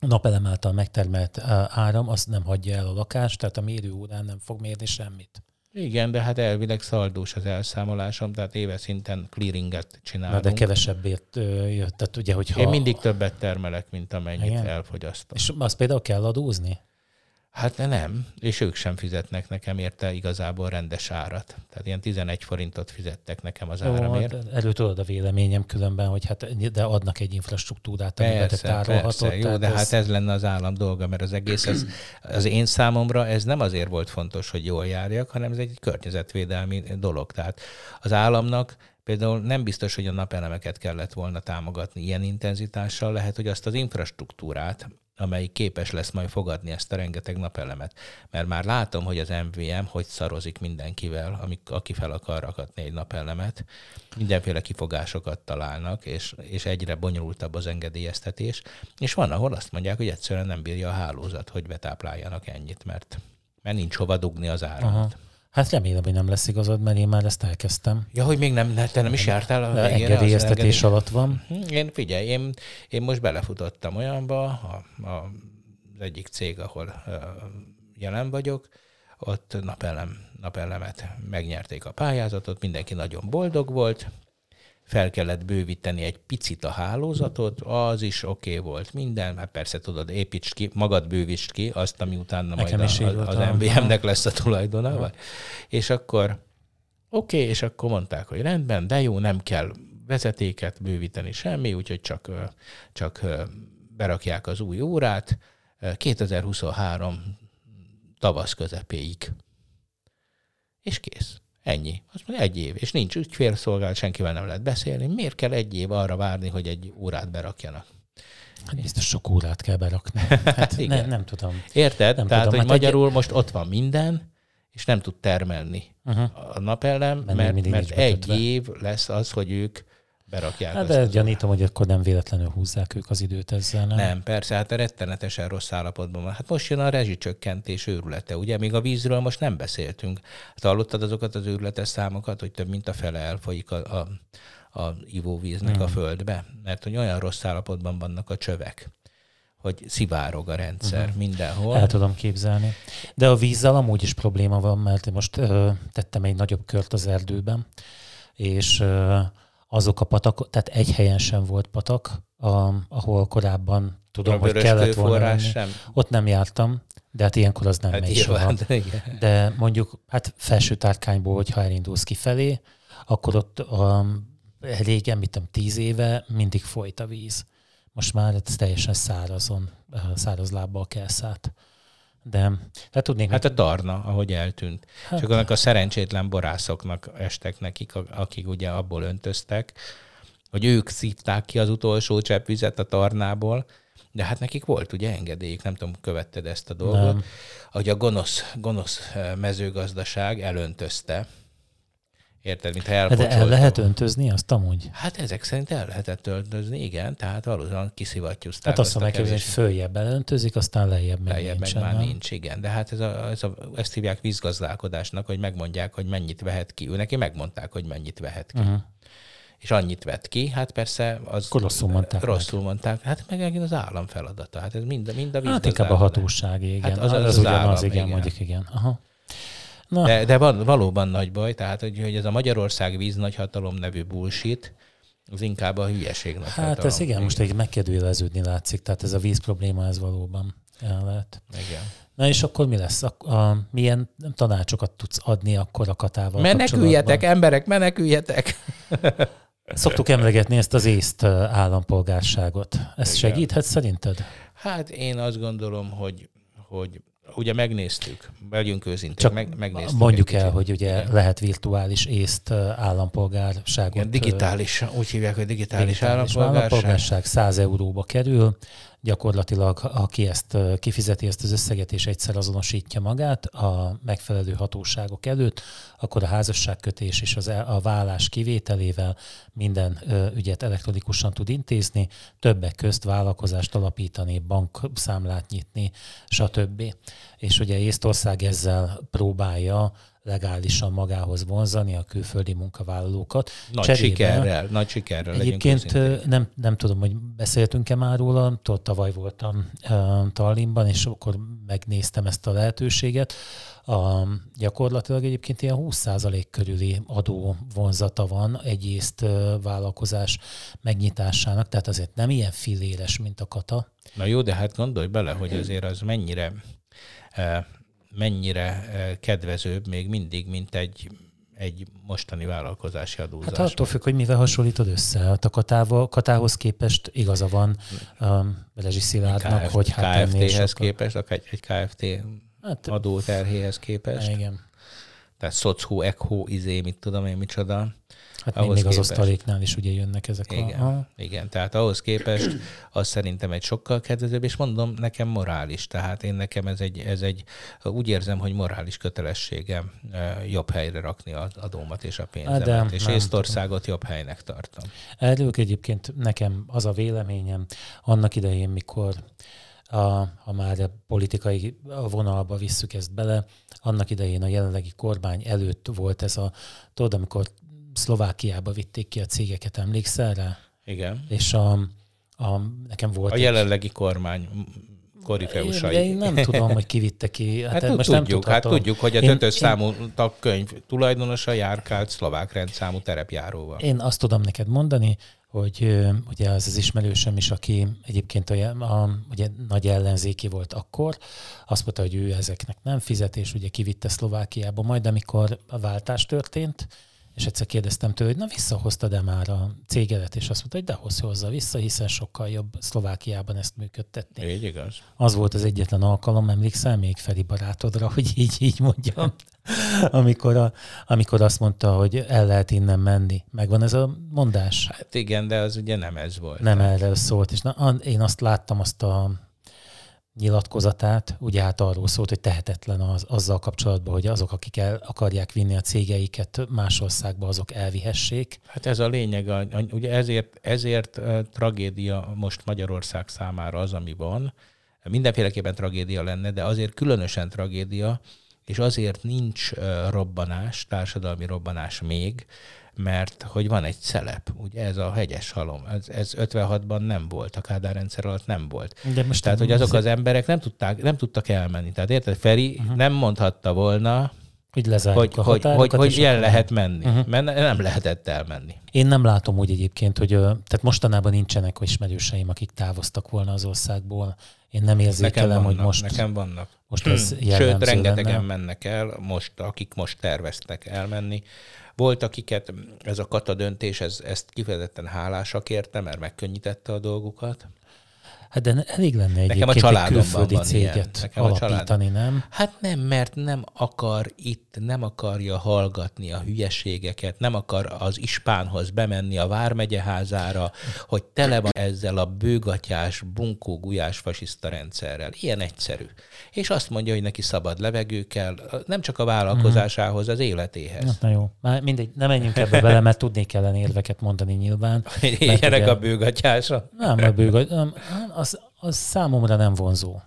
napelem által megtermelt áram azt nem hagyja el a lakást, tehát a mérő órán nem fog mérni semmit. Igen, de hát elvileg szaldós az elszámolásom, tehát éves szinten clearinget csinálunk. Na, de kevesebbért jött, tehát ugye, hogyha... Én mindig többet termelek, mint amennyit Igen. elfogyasztom. És azt például kell adózni? Hát nem, és ők sem fizetnek nekem érte igazából rendes árat. Tehát ilyen 11 forintot fizettek nekem az Jó, áramért. Hát erről tudod a véleményem különben, hogy hát de adnak egy infrastruktúrát, amiben te tárolhatod. Persze, jó, de ez... hát ez lenne az állam dolga, mert az egész, ez, az én számomra ez nem azért volt fontos, hogy jól járjak, hanem ez egy környezetvédelmi dolog. Tehát az államnak Például nem biztos, hogy a napelemeket kellett volna támogatni ilyen intenzitással, lehet, hogy azt az infrastruktúrát, amelyik képes lesz majd fogadni ezt a rengeteg napelemet. Mert már látom, hogy az MVM hogy szarozik mindenkivel, amik, aki fel akar rakatni egy napelemet. Mindenféle kifogásokat találnak, és, és egyre bonyolultabb az engedélyeztetés. És van, ahol azt mondják, hogy egyszerűen nem bírja a hálózat, hogy betápláljanak ennyit, mert, mert nincs hova dugni az áramot. Aha. Hát remélem, hogy nem lesz igazad, mert én már ezt elkezdtem. Ja, hogy még nem, te nem is jártál a végére? Engedélyeztetés alatt van. Hm, én figyelj, én, én most belefutottam olyanba, a, a, az egyik cég, ahol jelen vagyok, ott napelem, napelemet megnyerték a pályázatot, mindenki nagyon boldog volt, fel kellett bővíteni egy picit a hálózatot, az is oké okay volt minden, hát persze tudod, építs ki, magad bővítsd ki, azt, ami utána Nekem majd a, az, az MVM-nek lesz a tulajdona, vagy. és akkor oké, okay, és akkor mondták, hogy rendben, de jó, nem kell vezetéket bővíteni semmi, úgyhogy csak, csak berakják az új órát 2023 tavasz közepéig. És kész. Ennyi. Azt mondja, egy év. És nincs ügyfélszolgálat, senkivel nem lehet beszélni. Miért kell egy év arra várni, hogy egy órát berakjanak? Hát biztos sok órát kell berakni. Hát ne, nem tudom. Érted? Nem Tehát, tudom. hogy hát magyarul egy... most ott van minden, és nem tud termelni uh-huh. a napelem, mert, mert egy év lesz az, hogy ők berakják. Hát de gyanítom, hogy akkor nem véletlenül húzzák ők az időt ezzel, nem? Nem, persze, hát rettenetesen rossz állapotban van. Hát most jön a rezsicsökkentés őrülete, ugye? Még a vízről most nem beszéltünk. Hát hallottad azokat az őrületes számokat, hogy több mint a fele elfolyik a, a, a ivóvíznek hmm. a földbe, mert hogy olyan rossz állapotban vannak a csövek hogy szivárog a rendszer uh-huh. mindenhol. El tudom képzelni. De a vízzel amúgy is probléma van, mert én most ö, tettem egy nagyobb kört az erdőben, és ö, azok a patak, tehát egy helyen sem volt patak, a, ahol korábban tudom, a hogy kellett volna. Sem. Ott nem jártam, de hát ilyenkor az nem hát megy soha. De, de mondjuk, hát felső tárkányból, hogyha elindulsz kifelé, akkor ott a, régen, mit tudom, tíz éve mindig folyt a víz. Most már ez teljesen szárazon, száraz lábbal kelsz át. De de tudnék... Hát a darna, ahogy eltűnt. Hát, Csak annak a szerencsétlen borászoknak estek nekik, akik ugye abból öntöztek, hogy ők szívták ki az utolsó cseppvizet a tarnából, de hát nekik volt ugye engedélyük, nem tudom, követted ezt a dolgot, nem. hogy a gonosz, gonosz eh, mezőgazdaság elöntözte Érted, mintha elpocsolta. De el lehet öntözni azt amúgy? Hát ezek szerint el lehetett öntözni, igen, tehát valószínűleg kiszivattyúzták. Hát azt mondom, hogy följebb elöntözik, aztán lejjebb meg lejjebb nincs. meg már nincs, igen. De hát ez a, ez a, ezt hívják vízgazdálkodásnak, hogy megmondják, hogy mennyit vehet ki. Ő neki megmondták, hogy mennyit vehet ki. Uh-huh. És annyit vett ki, hát persze az... Rosszul mondták. Rosszul meg. mondták. Hát meg megint az állam feladata. Hát ez mind, mind a Hát inkább a hatóság, igen. Hát az, az, az, az, az ugyanaz, állam, igen, igen, mondjuk, igen. Aha. Na. De, de van, valóban nagy baj, tehát hogy, hogy ez a Magyarország víz nagyhatalom nevű bullshit, az inkább a hülyeség Hát ez igen, most egy megkérdőjeleződni látszik, tehát ez a víz probléma, ez valóban el lehet. Igen. Na és akkor mi lesz? A, a, milyen tanácsokat tudsz adni akkor a katával Meneküljetek, emberek, meneküljetek! Szoktuk emlegetni ezt az észt állampolgárságot. Ez Igen. segíthet szerinted? Hát én azt gondolom, hogy, hogy ugye megnéztük, legyünk őszintén, Csak meg, megnéztük. Mondjuk el, hogy ugye igen. lehet virtuális észt állampolgárságot. Igen, digitális, úgy hívják, hogy digitális, digitális állampolgárság. állampolgárság 100 euróba kerül, gyakorlatilag aki ezt kifizeti ezt az összeget és egyszer azonosítja magát a megfelelő hatóságok előtt, akkor a házasságkötés és az, a vállás kivételével minden ügyet elektronikusan tud intézni, többek közt vállalkozást alapítani, bankszámlát nyitni, stb. És ugye Észtország ezzel próbálja legálisan magához vonzani a külföldi munkavállalókat. Nagy Cserébe, sikerrel, nagy sikerrel Egyébként nem, nem tudom, hogy beszéltünk-e már róla, Tudod, tavaly voltam uh, Tallinnban, és akkor megnéztem ezt a lehetőséget. A, gyakorlatilag egyébként ilyen 20% körüli adó vonzata van egy észt vállalkozás megnyitásának, tehát azért nem ilyen filéres, mint a kata. Na jó, de hát gondolj bele, hogy azért az mennyire mennyire eh, kedvezőbb még mindig, mint egy, egy mostani vállalkozási adózás. Hát attól függ, hogy mivel hasonlítod össze. Hát a katával, katához képest igaza van um, Belezsi Szilárdnak, KFT, hogy hát KFT-hez képest, egy, egy KFT hát, adóterhéhez képest. Igen. Tehát Szochu, Ekho, izé, mit tudom én, micsoda. Hát ahhoz még az osztaléknál is ugye jönnek ezek igen, a... Igen, tehát ahhoz képest az szerintem egy sokkal kedvezőbb, és mondom, nekem morális, tehát én nekem ez egy, ez egy úgy érzem, hogy morális kötelességem jobb helyre rakni az adómat és a pénzemet, De, és Észtországot jobb helynek tartom. Erről egyébként nekem az a véleményem annak idején, mikor a, ha már a politikai vonalba visszük ezt bele, annak idején a jelenlegi kormány előtt volt ez a, tudod, amikor Szlovákiába vitték ki a cégeket, emlékszel rá? Igen. És a, a, nekem volt... A jelenlegi kormány korifeusai. Én, én nem tudom, hogy kivitte ki. Hát, hát most tudjuk, nem hát tudjuk, hogy a ötös számú tagkönyv tulajdonosa járkált szlovák rendszámú terepjáróval. Én azt tudom neked mondani, hogy ugye az az ismerősöm is, aki egyébként a, a, ugye nagy ellenzéki volt akkor, azt mondta, hogy ő ezeknek nem fizet, és ugye kivitte Szlovákiába. Majd amikor a váltás történt, és egyszer kérdeztem tőle, hogy na visszahoztad-e már a cégedet, és azt mondta, hogy de hozz hozzá vissza, hiszen sokkal jobb Szlovákiában ezt működtetni. Így igaz. Az volt az egyetlen alkalom, emlékszel még Feri barátodra, hogy így, így mondjam, amikor, a, amikor azt mondta, hogy el lehet innen menni. Megvan ez a mondás? Hát igen, de az ugye nem ez volt. Nem erről szólt, és na, én azt láttam, azt a nyilatkozatát, ugye hát arról szólt, hogy tehetetlen az, azzal kapcsolatban, hogy azok, akik el akarják vinni a cégeiket más országba, azok elvihessék. Hát ez a lényeg, ugye ezért, ezért tragédia most Magyarország számára az, ami van. Mindenféleképpen tragédia lenne, de azért különösen tragédia, és azért nincs robbanás, társadalmi robbanás még, mert hogy van egy szelep, ugye ez a hegyes halom, ez, ez 56-ban nem volt, a Kádár rendszer alatt nem volt. De most Tehát, hogy azok az emberek nem, tudták, nem tudtak elmenni. Tehát érted, Feri uh-huh. nem mondhatta volna, hogy hogy, a hogy, hogy, hogy ilyen lehet menni, uh-huh. mert nem lehetett elmenni. Én nem látom úgy egyébként, hogy tehát mostanában nincsenek ismerőseim, akik távoztak volna az országból. Én nem érzékelem, nekem vannak, hogy most... Nekem vannak. Most ez hmm. Sőt, rengetegen lenne. mennek el, most, akik most terveztek elmenni. Volt, akiket ez a kata döntés, ez, ezt kifejezetten hálásak érte, mert megkönnyítette a dolgukat. Hát de elég lenne egy Nekem a családomban külföldi van céget Nekem alapítani, nem? Hát nem, mert nem akar itt, nem akarja hallgatni a hülyeségeket, nem akar az ispánhoz bemenni a vármegyeházára, hogy tele van ezzel a bőgatyás, bunkó, gulyás fasiszta rendszerrel. Ilyen egyszerű. És azt mondja, hogy neki szabad levegő kell, nem csak a vállalkozásához, az életéhez. Na, na jó, már mindegy, nem menjünk ebbe bele, mert tudni kellene érveket mondani nyilván. Ilyenek a bőgatyásra? Nem, a bőgatyásra az, az számomra nem vonzó.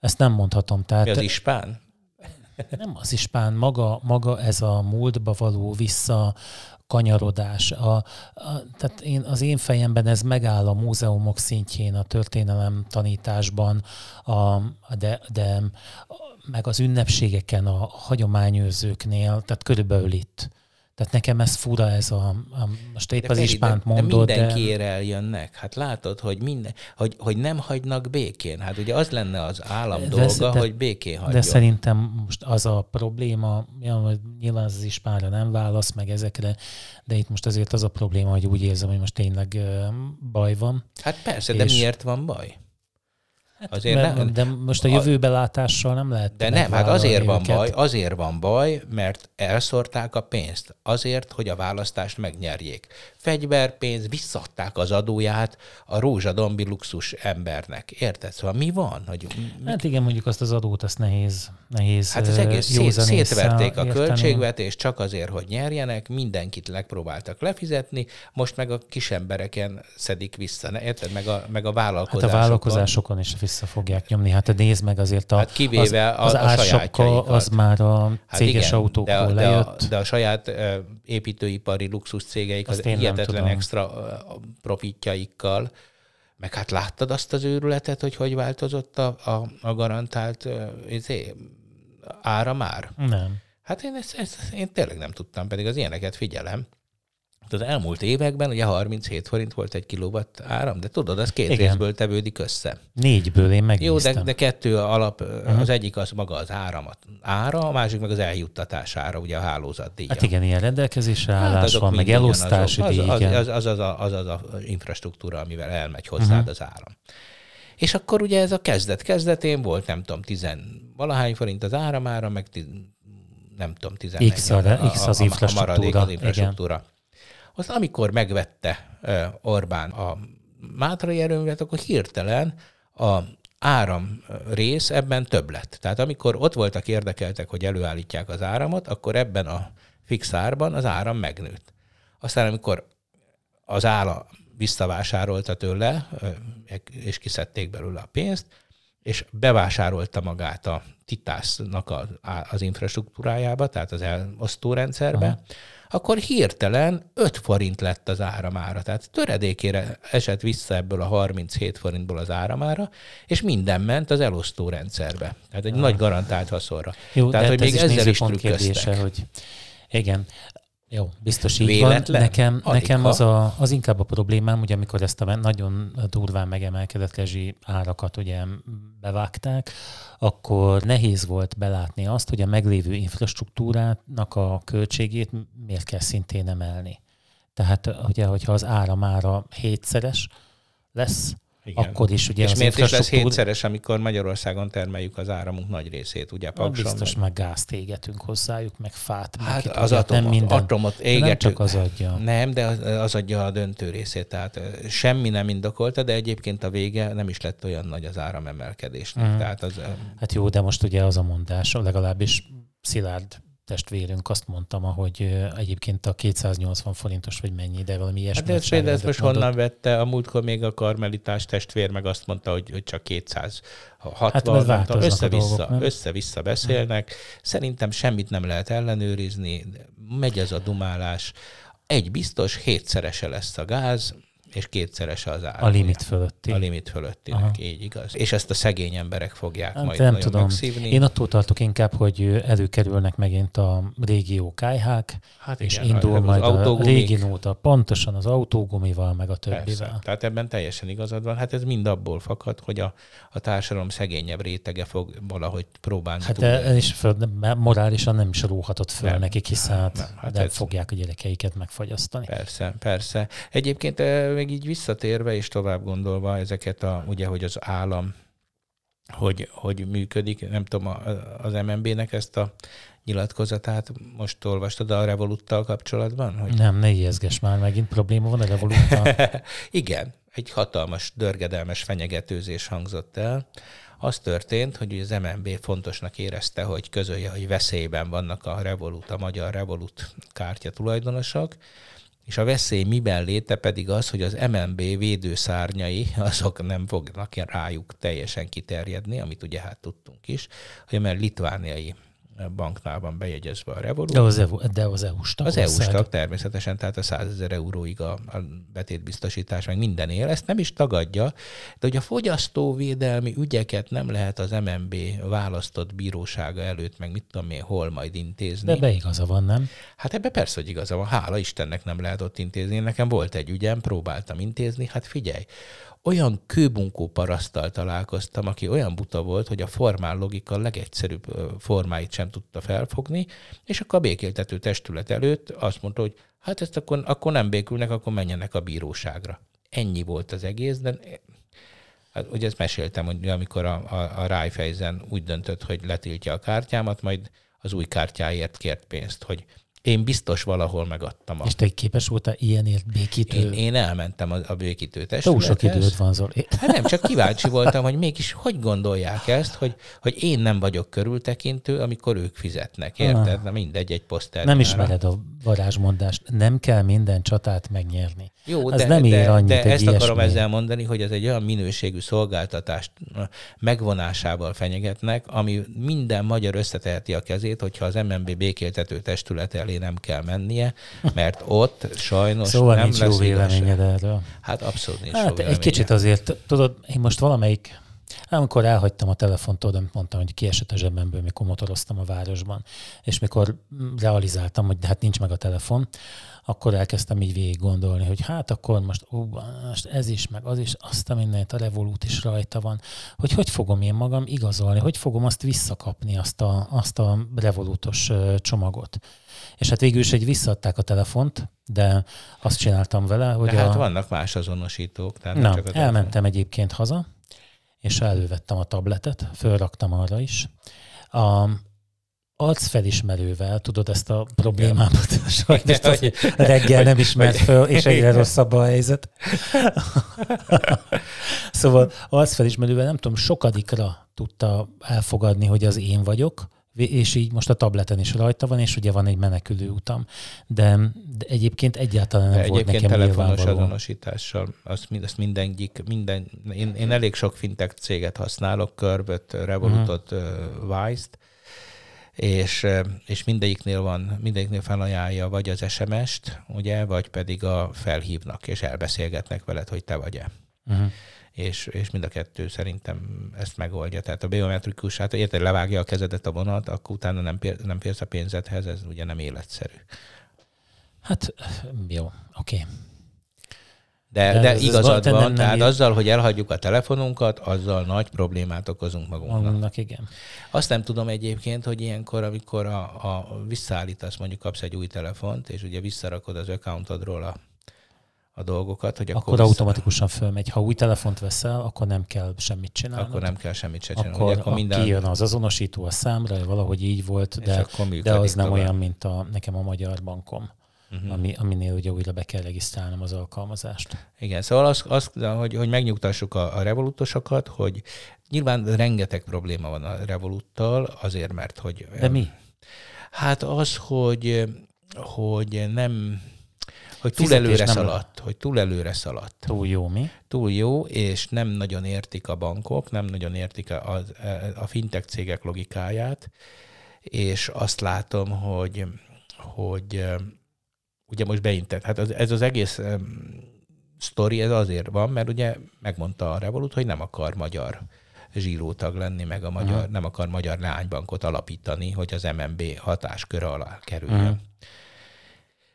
Ezt nem mondhatom. Tehát, Mi az ispán? Nem az ispán, maga, maga ez a múltba való vissza kanyarodás. A, a, tehát én, az én fejemben ez megáll a múzeumok szintjén, a történelem tanításban, a, de, de meg az ünnepségeken, a hagyományőrzőknél, tehát körülbelül itt. Tehát nekem ez fura, ez a, a most épp de az Feri, ispánt mondod. De mindenkiért de... eljönnek. Hát látod, hogy, minden, hogy, hogy nem hagynak békén. Hát ugye az lenne az állam de, dolga, de, hogy békén hagyjon. De szerintem most az a probléma, ja, nyilván az ispánra nem válasz meg ezekre, de itt most azért az a probléma, hogy úgy érzem, hogy most tényleg baj van. Hát persze, és... de miért van baj? Hát, azért mert, nem, de most a jövőbelátással nem lehet. De nem, hát azért van baj, azért van baj, mert elszórták a pénzt. Azért, hogy a választást megnyerjék. Fegyverpénz, visszadták az adóját a rózsadombi luxus embernek. Érted? Szóval mi van? Hogy mi... Hát igen, mondjuk azt az adót, azt nehéz, nehéz Hát az egész szét, szétverték a költségvetést csak azért, hogy nyerjenek, mindenkit megpróbáltak lefizetni, most meg a kis embereken szedik vissza. Érted? Meg a, meg a vállalkozásokon. Hát a vállalkozásokon is vissza fogják nyomni. Hát nézd meg azért a, hát kivéve az, az a, az már a hát céges igen, autókból de, lejött. De a, de a saját uh, építőipari luxus cégeik az hihetetlen extra uh, profitjaikkal, meg hát láttad azt az őrületet, hogy hogy változott a, a, a garantált uh, izé, ára már? Nem. Hát én ezt, ezt én tényleg nem tudtam, pedig az ilyeneket figyelem az elmúlt években ugye 37 forint volt egy kilowatt áram, de tudod, az két Igen. részből tevődik össze. Négyből én megnéztem. Jó, de, de kettő alap, uh-huh. az egyik az maga az áramat, ára, a másik meg az eljuttatására, ugye a hálózat díja. Hát igen, ilyen rendelkezésre hát állás hát van, meg elosztási díj. Az, az, az, az, az, a, az az a infrastruktúra, amivel elmegy hozzád uh-huh. az áram. És akkor ugye ez a kezdet kezdetén volt, nem tudom, tizen valahány forint az áramára, meg tiz, nem tudom, 11 X, a, a, X az infrastruktúra. A maradék az infrastruktúra. Igen. Aztán amikor megvette Orbán a Mátrai erőművet, akkor hirtelen a áram rész ebben több lett. Tehát amikor ott voltak érdekeltek, hogy előállítják az áramot, akkor ebben a fix árban az áram megnőtt. Aztán amikor az állam visszavásárolta tőle, és kiszedték belőle a pénzt, és bevásárolta magát a Titásznak az infrastruktúrájába, tehát az elosztó rendszerbe, Aha akkor hirtelen 5 forint lett az áramára. Tehát töredékére esett vissza ebből a 37 forintból az áramára, és minden ment az elosztó rendszerbe. Tehát egy ah. nagy garantált haszonra. Jó, Tehát, hogy még ezzel is trükköztek. hogy igen, jó, biztos így Véletlen? van. Nekem, nekem az, a, az inkább a problémám, hogy amikor ezt a nagyon durván megemelkedett rezsi árakat ugye bevágták, akkor nehéz volt belátni azt, hogy a meglévő infrastruktúrának a költségét miért kell szintén emelni. Tehát ugye, hogyha az áramára hétszeres lesz, igen. akkor is ugye És az miért is lesz hétszeres, amikor Magyarországon termeljük az áramunk nagy részét, ugye Pakson? Biztos meg, meg gázt égetünk hozzájuk, meg fát. Hát meg az atom, nem minden, atomot égetünk. Nem csak az adja. Nem, de az, az adja a döntő részét. Tehát semmi nem indokolta, de egyébként a vége nem is lett olyan nagy az áramemelkedésnek. Mm. Tehát az, hát jó, de most ugye az a mondás, legalábbis Szilárd testvérünk azt mondtam, hogy egyébként a 280 forintos vagy mennyi, de valami ilyesmi. Hát de ez most mondott. honnan vette? A múltkor még a karmelitás testvér meg azt mondta, hogy, hogy csak 260. Hát össze-vissza, össze-vissza beszélnek. Szerintem semmit nem lehet ellenőrizni, megy ez a dumálás. Egy biztos, hétszerese lesz a gáz, és kétszerese az ár. A limit fölötti. A limit fölöttinek, Aha. így igaz. És ezt a szegény emberek fogják hát majd nem nagyon tudom. megszívni. Én attól tartok inkább, hogy előkerülnek megint a régió kájhák, hát és igen, indul az majd autógumi. a régi nóta, pontosan az autógumival, meg a többivel. Persze. Tehát ebben teljesen igazad van. Hát ez mind abból fakad, hogy a, a társadalom szegényebb rétege fog valahogy próbálni Hát ez is föl, morálisan nem is róhatott föl nem, nekik, hiszen hát, nem, hát nem ez... fogják a gyerekeiket megfagyasztani. Persze, persze. Egyébként még így visszatérve és tovább gondolva ezeket a, ugye, hogy az állam hogy, hogy működik, nem tudom, az MNB-nek ezt a nyilatkozatát most olvastad a Revoluttal kapcsolatban? Hogy... Nem, ne ijeszges már, megint probléma van a Revoluttal. Igen, egy hatalmas, dörgedelmes fenyegetőzés hangzott el. Az történt, hogy az MNB fontosnak érezte, hogy közölje, hogy veszélyben vannak a Revolut, a magyar Revolut kártya tulajdonosok, és a veszély miben léte pedig az, hogy az MNB védőszárnyai azok nem fognak rájuk teljesen kiterjedni, amit ugye hát tudtunk is, hogy mert litvániai banknál van bejegyezve a Revolut. De az, EU, de az EU-s tag. Az EU-s tag természetesen, tehát a 100 ezer euróig a, a betétbiztosítás, meg minden él, ezt nem is tagadja, de hogy a fogyasztóvédelmi ügyeket nem lehet az MNB választott bírósága előtt, meg mit tudom én, hol majd intézni. De be igaza van, nem? Hát ebbe persze, hogy igaza van. Hála Istennek nem lehet ott intézni. Nekem volt egy ügyem, próbáltam intézni, hát figyelj, olyan kőbunkó parasztal találkoztam, aki olyan buta volt, hogy a formál logika legegyszerűbb formáit sem tudta felfogni, és akkor a békéltető testület előtt azt mondta, hogy hát ezt akkor, akkor nem békülnek, akkor menjenek a bíróságra. Ennyi volt az egész, de Hát ugye ezt meséltem, hogy amikor a, a, a Rájfejzen úgy döntött, hogy letiltja a kártyámat, majd az új kártyáért kért pénzt, hogy én biztos valahol megadtam. A... És te képes voltál ilyenért békítő? Én, én elmentem a, a békítő testülethez. Túl sok időt van, Zoli. Hát nem, csak kíváncsi voltam, hogy mégis hogy gondolják ezt, hogy, hogy én nem vagyok körültekintő, amikor ők fizetnek, érted? Ah. Na mindegy, egy poszter. Nem ismered a varázsmondást. Nem kell minden csatát megnyerni. Jó, az de, nem ér annyit de ezt ilyesmi. akarom ezzel mondani, hogy ez egy olyan minőségű szolgáltatást megvonásával fenyegetnek, ami minden magyar összeteheti a kezét, hogyha az MNB békéltető testület elé nem kell mennie, mert ott sajnos szóval nem nincs lesz jó véleményed erről. Hát abszolút nincs hát jó egy kicsit azért, tudod, én most valamelyik amikor elhagytam a telefont, oda mondtam, hogy kiesett a zsebemből, mikor motoroztam a városban, és mikor realizáltam, hogy hát nincs meg a telefon, akkor elkezdtem így végig gondolni, hogy hát akkor most, ó, most ez is, meg az is, azt a mindent, a Revolut is rajta van, hogy hogy fogom én magam igazolni, hogy fogom azt visszakapni, azt a, azt a Revolutos csomagot. És hát végül is egy visszaadták a telefont, de azt csináltam vele, hogy... De hát a... vannak más azonosítók. Tehát Na, csak elmentem egyébként haza, és elővettem a tabletet, fölraktam arra is. A, arcfelismerővel, tudod ezt a problémámat, sajnos, hogy reggel nem ismert föl, és egyre rosszabb a helyzet. szóval arcfelismerővel nem tudom, sokadikra tudta elfogadni, hogy az én vagyok, és így most a tableten is rajta van, és ugye van egy menekülő utam. De, de egyébként egyáltalán nem de volt egyébként nekem telefonos azonosítással, azt, azt mindenik, minden, én, én elég sok fintech céget használok, Körböt, Revolutot, uh-huh. Wise-t, és, és mindegyiknél van, mindegyiknél felajánlja vagy az SMS-t, ugye, vagy pedig a felhívnak, és elbeszélgetnek veled, hogy te vagy-e. Uh-huh. És, és mind a kettő szerintem ezt megoldja. Tehát a biometrikus, hát érted, levágja a kezedet a vonat, akkor utána nem, nem férsz a pénzedhez, ez ugye nem életszerű. Hát jó, oké. Okay. De, de, de igazad van, nem, tehát nem azzal, hogy elhagyjuk a telefonunkat, azzal nagy problémát okozunk magunknak. Magunknak, igen. Azt nem tudom egyébként, hogy ilyenkor, amikor a, a visszaállítasz, mondjuk kapsz egy új telefont, és ugye visszarakod az accountodról a, a dolgokat, hogy akkor, akkor automatikusan fölmegy. Ha új telefont veszel, akkor nem kell semmit csinálni. Akkor nem kell semmit csinálni. Akkor, akkor minden... kijön az azonosító a számra, valahogy így volt, de, de az nem tovább. olyan, mint a, nekem a magyar bankom uh-huh. ami, aminél ugye újra be kell regisztrálnom az alkalmazást. Igen, szóval az, az hogy, hogy megnyugtassuk a, a revolutosokat, hogy nyilván rengeteg probléma van a revoluttal, azért, mert hogy... De mi? Hát az, hogy, hogy nem hogy túl előre nem szaladt, hogy túl előre szaladt. Túl jó mi? Túl jó, és nem nagyon értik a bankok, nem nagyon értik a, a, a fintech cégek logikáját, és azt látom, hogy, hogy ugye most beintett. Hát az, ez az egész um, sztori, ez azért van, mert ugye megmondta a Revolut, hogy nem akar magyar zsírótag lenni, meg a magyar, uh-huh. nem akar magyar leánybankot alapítani, hogy az MNB hatásköre alá kerüljön. Uh-huh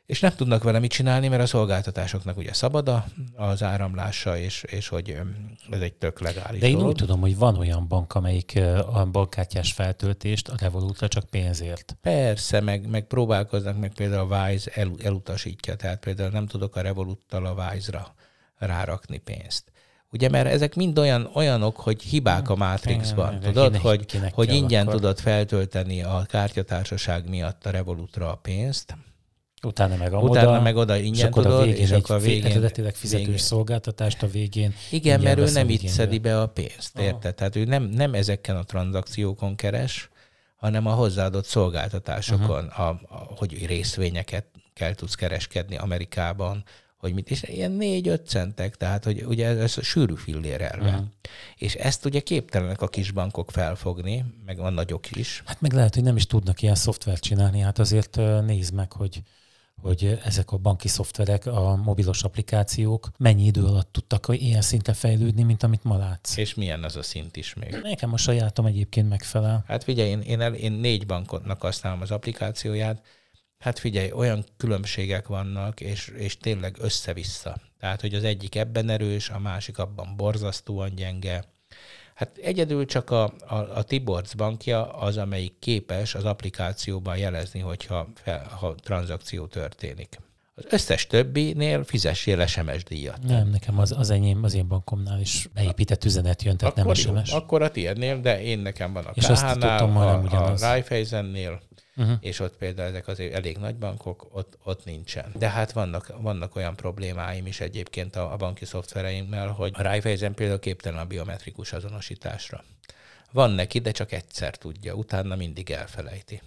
és nem tudnak vele mit csinálni, mert a szolgáltatásoknak ugye szabad az áramlása, és, és hogy ez egy tök legális De én dolog. úgy tudom, hogy van olyan bank, amelyik a bankkártyás feltöltést a Revolutra csak pénzért. Persze, meg, meg próbálkoznak, meg például a Wise el, elutasítja, tehát például nem tudok a Revoluttal a Wise-ra rárakni pénzt. Ugye, mert ezek mind olyan, olyanok, hogy hibák a Matrixban. Tudod, kinek, hogy, kinek hogy ingyen akkor. tudod feltölteni a kártyatársaság miatt a Revolutra a pénzt, Utána meg a Utána moda, meg oda ingyen tudod, a végén és akkor a végén... Eredetileg fizetős végén. szolgáltatást a végén. Igen, mert ő nem itt szedi be a pénzt, érted? Tehát ő nem, nem ezeken a tranzakciókon keres, hanem a hozzáadott szolgáltatásokon, a, a, hogy részvényeket kell tudsz kereskedni Amerikában, hogy mit, és ilyen négy-öt centek, tehát hogy ugye ez, ez a sűrű fillér elve. Uh-huh. És ezt ugye képtelenek a kis bankok felfogni, meg a nagyok is. Hát meg lehet, hogy nem is tudnak ilyen szoftvert csinálni, hát azért nézd meg, hogy hogy ezek a banki szoftverek, a mobilos applikációk mennyi idő alatt tudtak ilyen szinten fejlődni, mint amit ma látsz. És milyen az a szint is még? Nekem a sajátom egyébként megfelel. Hát figyelj, én, én, el, én négy bankotnak használom az applikációját, Hát figyelj, olyan különbségek vannak, és, és tényleg össze-vissza. Tehát, hogy az egyik ebben erős, a másik abban borzasztóan gyenge. Hát egyedül csak a, a, a Tiborcs bankja az, amelyik képes az applikációban jelezni, hogyha fel, ha tranzakció történik. Az összes többinél fizessél SMS díjat. Nem, nekem az, az enyém, az én bankomnál is beépített üzenet jön, tehát akkor nem SMS. Jó, akkor a tiédnél, de én nekem van a KH-nál, a, a Raiffeisennél, uh-huh. és ott például ezek azért elég nagy bankok, ott, ott nincsen. De hát vannak, vannak olyan problémáim is egyébként a, a banki szoftvereimmel, hogy a Raiffeisen például képtelen a biometrikus azonosításra. Van neki, de csak egyszer tudja, utána mindig elfelejti.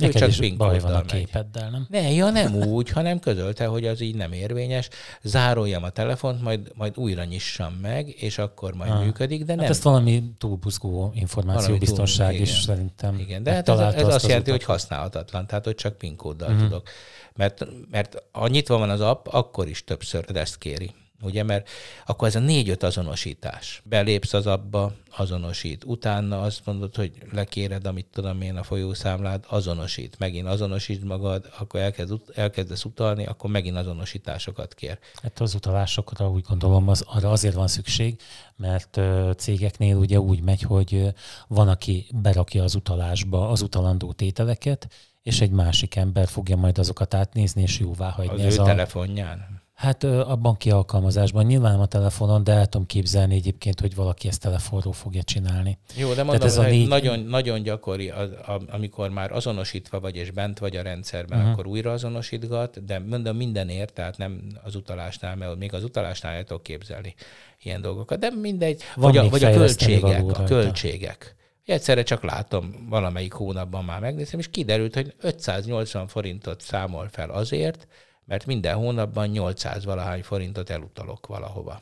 Neked csak is baj van a képeddel, nem? Ne, ja nem úgy, hanem közölte, hogy az így nem érvényes. Zároljam a telefont, majd, majd újra nyissam meg, és akkor majd ah. működik, de hát nem. Hát ezt valami túlbuzgó információbiztonság túl, is igen, szerintem. Igen, de hát ez, ez azt, azt jelenti, hogy használhatatlan, tehát hogy csak PIN kóddal uh-huh. tudok. Mert, mert ha nyitva van az app, akkor is többször ezt kéri. Ugye, mert akkor ez a négy-öt azonosítás. Belépsz az abba, azonosít. Utána azt mondod, hogy lekéred, amit tudom én, a folyószámlád, azonosít. Megint azonosít magad, akkor elkezd, elkezdesz utalni, akkor megint azonosításokat kér. Hát az utalásokra úgy gondolom, az, arra azért van szükség, mert cégeknél ugye úgy megy, hogy van, aki berakja az utalásba az utalandó tételeket, és egy másik ember fogja majd azokat átnézni, és jóvá hagyni. Az ő a... telefonján? Hát a banki alkalmazásban nyilván a telefonon, de el tudom képzelni egyébként, hogy valaki ezt telefonról fogja csinálni. Jó, de mondom, ez a négy... nagyon, nagyon gyakori, az, amikor már azonosítva vagy és bent vagy a rendszerben, uh-huh. akkor újra azonosítgat, de mondom mindenért, tehát nem az utalásnál, mert még az utalásnál el tudok képzelni ilyen dolgokat, de mindegy. Van vagy a, vagy a költségek, a költségek. Egyszerre csak látom, valamelyik hónapban már megnézem, és kiderült, hogy 580 forintot számol fel azért, mert minden hónapban 800 valahány forintot elutalok valahova.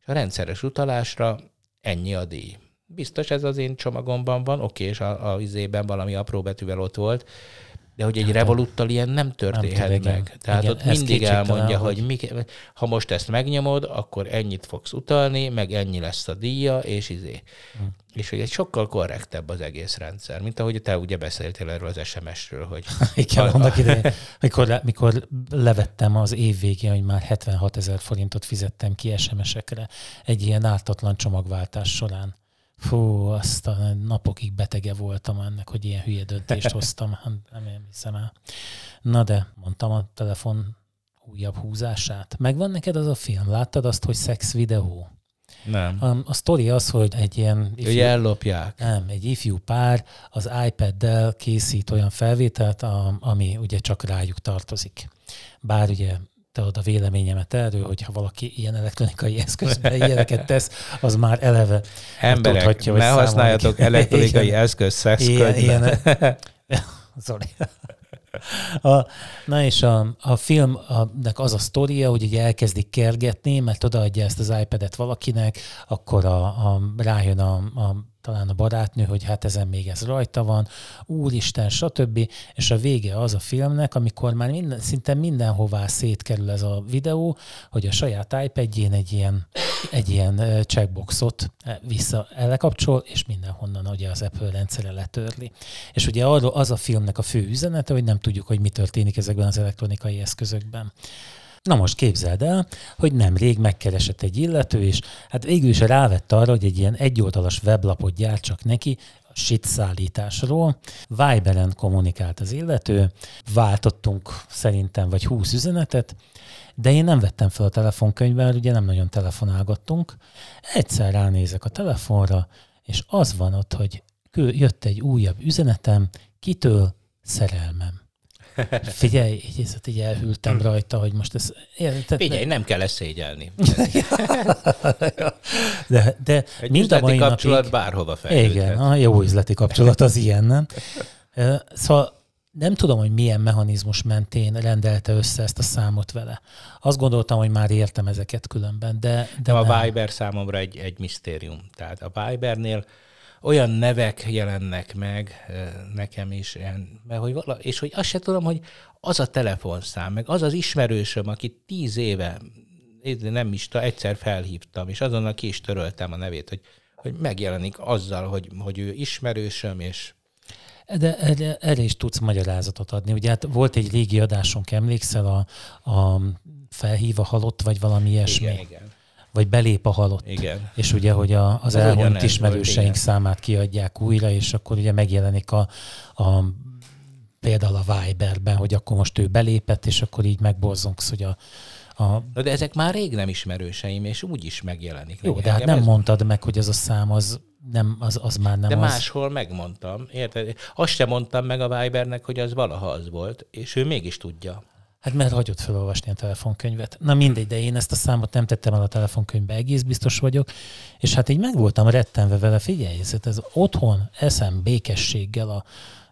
És a rendszeres utalásra ennyi a díj. biztos ez az én csomagomban van, oké, és a, a izében valami apró betűvel ott volt, de hogy egy revoluttal ilyen nem történhet nem meg. Igen. Tehát igen, ott mindig elmondja, hogy, hogy mi, ha most ezt megnyomod, akkor ennyit fogsz utalni, meg ennyi lesz a díja, és izé. Hm. És hogy egy sokkal korrektebb az egész rendszer, mint ahogy te ugye beszéltél erről az SMS-ről, hogy... Igen, a, annak idején, mikor, le, mikor levettem az év végén, hogy már 76 ezer forintot fizettem ki SMS-ekre egy ilyen ártatlan csomagváltás során. Fú, azt a napokig betege voltam ennek, hogy ilyen hülye döntést hoztam. Hát nem hiszem el. Na de, mondtam a telefon újabb húzását. Megvan neked az a film? Láttad azt, hogy szex videó? Nem. A, a sztori az, hogy egy ilyen... Ifjú, hogy ellopják. Nem, egy ifjú pár az iPad-del készít olyan felvételt, a, ami ugye csak rájuk tartozik. Bár ugye ad a véleményemet erről, hogy ha valaki ilyen elektronikai eszközben ilyeneket tesz, az már eleve Emberek, tudhatja, ne használjatok elektronikai igen, eszköz szexkönyvben. Ilyen, ilyen, sorry. A, na és a, a filmnek az a sztoria, hogy ugye elkezdik kergetni, mert odaadja ezt az iPad-et valakinek, akkor a, a, rájön a, a talán a barátnő, hogy hát ezen még ez rajta van, úristen, stb. És a vége az a filmnek, amikor már minden, szinte mindenhová szétkerül ez a videó, hogy a saját iPad-jén egy ilyen, egy ilyen checkboxot vissza elekapcsol, és mindenhonnan ugye az Apple rendszere letörli. És ugye arról az a filmnek a fő üzenete, hogy nem tudjuk, hogy mi történik ezekben az elektronikai eszközökben. Na most képzeld el, hogy nemrég megkeresett egy illető, és hát végül is rávett arra, hogy egy ilyen egyoldalas weblapot gyártsak neki, a shit szállításról. Viberen kommunikált az illető, váltottunk szerintem vagy 20 üzenetet, de én nem vettem fel a telefonkönyvvel, ugye nem nagyon telefonálgattunk. Egyszer ránézek a telefonra, és az van ott, hogy jött egy újabb üzenetem, kitől szerelmem. Figyelj, így, így elhűltem hm. rajta, hogy most ez... Érted? Figyelj, nem kell ezt szégyelni. de, de Egy mind a mai kapcsolat napig, bárhova fejlődhet. Igen, a jó üzleti kapcsolat az ilyen, nem? Szóval nem tudom, hogy milyen mechanizmus mentén rendelte össze ezt a számot vele. Azt gondoltam, hogy már értem ezeket különben, de... de a Viber számomra egy, egy misztérium. Tehát a Vibernél olyan nevek jelennek meg nekem is, mert hogy vala, és hogy azt se tudom, hogy az a telefonszám, meg az az ismerősöm, aki tíz éve, nem is egyszer felhívtam, és azonnal ki is töröltem a nevét, hogy, hogy megjelenik azzal, hogy, hogy ő ismerősöm, és de erre, erre is tudsz magyarázatot adni. Ugye hát volt egy régi adásunk, emlékszel, a, a felhív a halott, vagy valami ilyesmi? Igen, igen vagy belép a halott. Igen. És ugye, hogy a, az elhunyt ismerőseink volt, számát kiadják újra, és akkor ugye megjelenik a, a például a Viberben, hogy akkor most ő belépett, és akkor így megborzongsz, hogy a, a... Na de ezek már rég nem ismerőseim, és úgy is megjelenik. Jó, de hát nem ez... mondtad meg, hogy az a szám az, nem, az, az már nem De az. máshol megmondtam, érted? Azt sem mondtam meg a Vibernek, hogy az valaha az volt, és ő mégis tudja. Hát mert hagyott felolvasni a telefonkönyvet. Na mindegy, de én ezt a számot nem tettem el a telefonkönyvbe, egész biztos vagyok. És hát így meg voltam rettenve vele, figyelj, ez, ez otthon eszem békességgel a,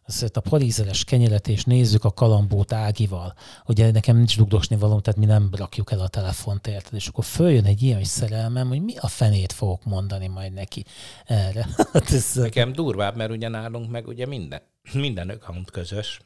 ezt a parízeres kenyeret, és nézzük a kalambót Ágival. Ugye nekem nincs dugdosni való, tehát mi nem rakjuk el a telefont, érted? És akkor följön egy ilyen szerelmem, hogy mi a fenét fogok mondani majd neki erre. Hát ez... Nekem durvább, mert ugye nálunk meg ugye minden, minden account közös.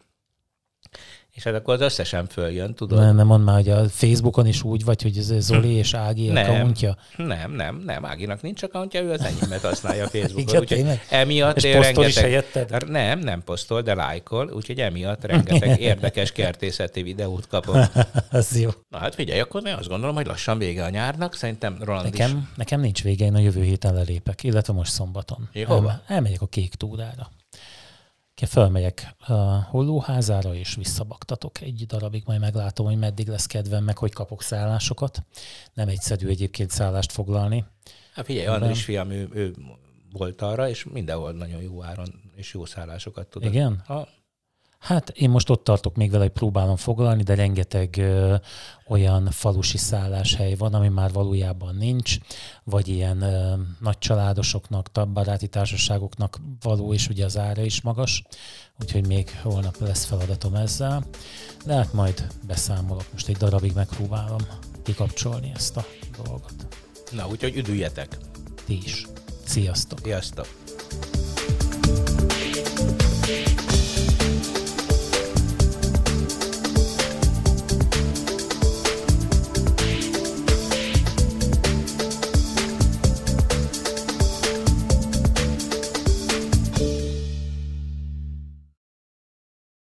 És hát akkor az összesen följön, tudod? Nem, nem mondd már, hogy a Facebookon is úgy vagy, hogy ez Zoli és Ági nem, accountja? Nem, nem, nem, Áginak nincs accountja, ő az enyémet használja a Facebookon. úgyhogy emiatt és rengeteg... is helyetted? Nem, nem posztol, de lájkol, úgyhogy emiatt rengeteg érdekes kertészeti videót kapok. az jó. Na hát figyelj, akkor én azt gondolom, hogy lassan vége a nyárnak, szerintem Roland nekem, is. Nekem nincs vége, én a jövő héten lelépek, illetve most szombaton. El, elmegyek a kék túrára fölmegyek a hollóházára, és visszabaktatok egy darabig, majd meglátom, hogy meddig lesz kedvem, meg hogy kapok szállásokat. Nem egyszerű egyébként szállást foglalni. Hát figyelj, Andris fiam, ő, ő volt arra, és mindenhol nagyon jó áron és jó szállásokat tud. Igen? Ha, Hát én most ott tartok még vele, hogy próbálom foglalni, de rengeteg ö, olyan falusi szálláshely van, ami már valójában nincs, vagy ilyen ö, nagy családosoknak, baráti társaságoknak való, és ugye az ára is magas, úgyhogy még holnap lesz feladatom ezzel. De hát majd beszámolok, most egy darabig megpróbálom kikapcsolni ezt a dolgot. Na, úgyhogy üdüljetek! Ti is! Sziasztok! Sziasztok!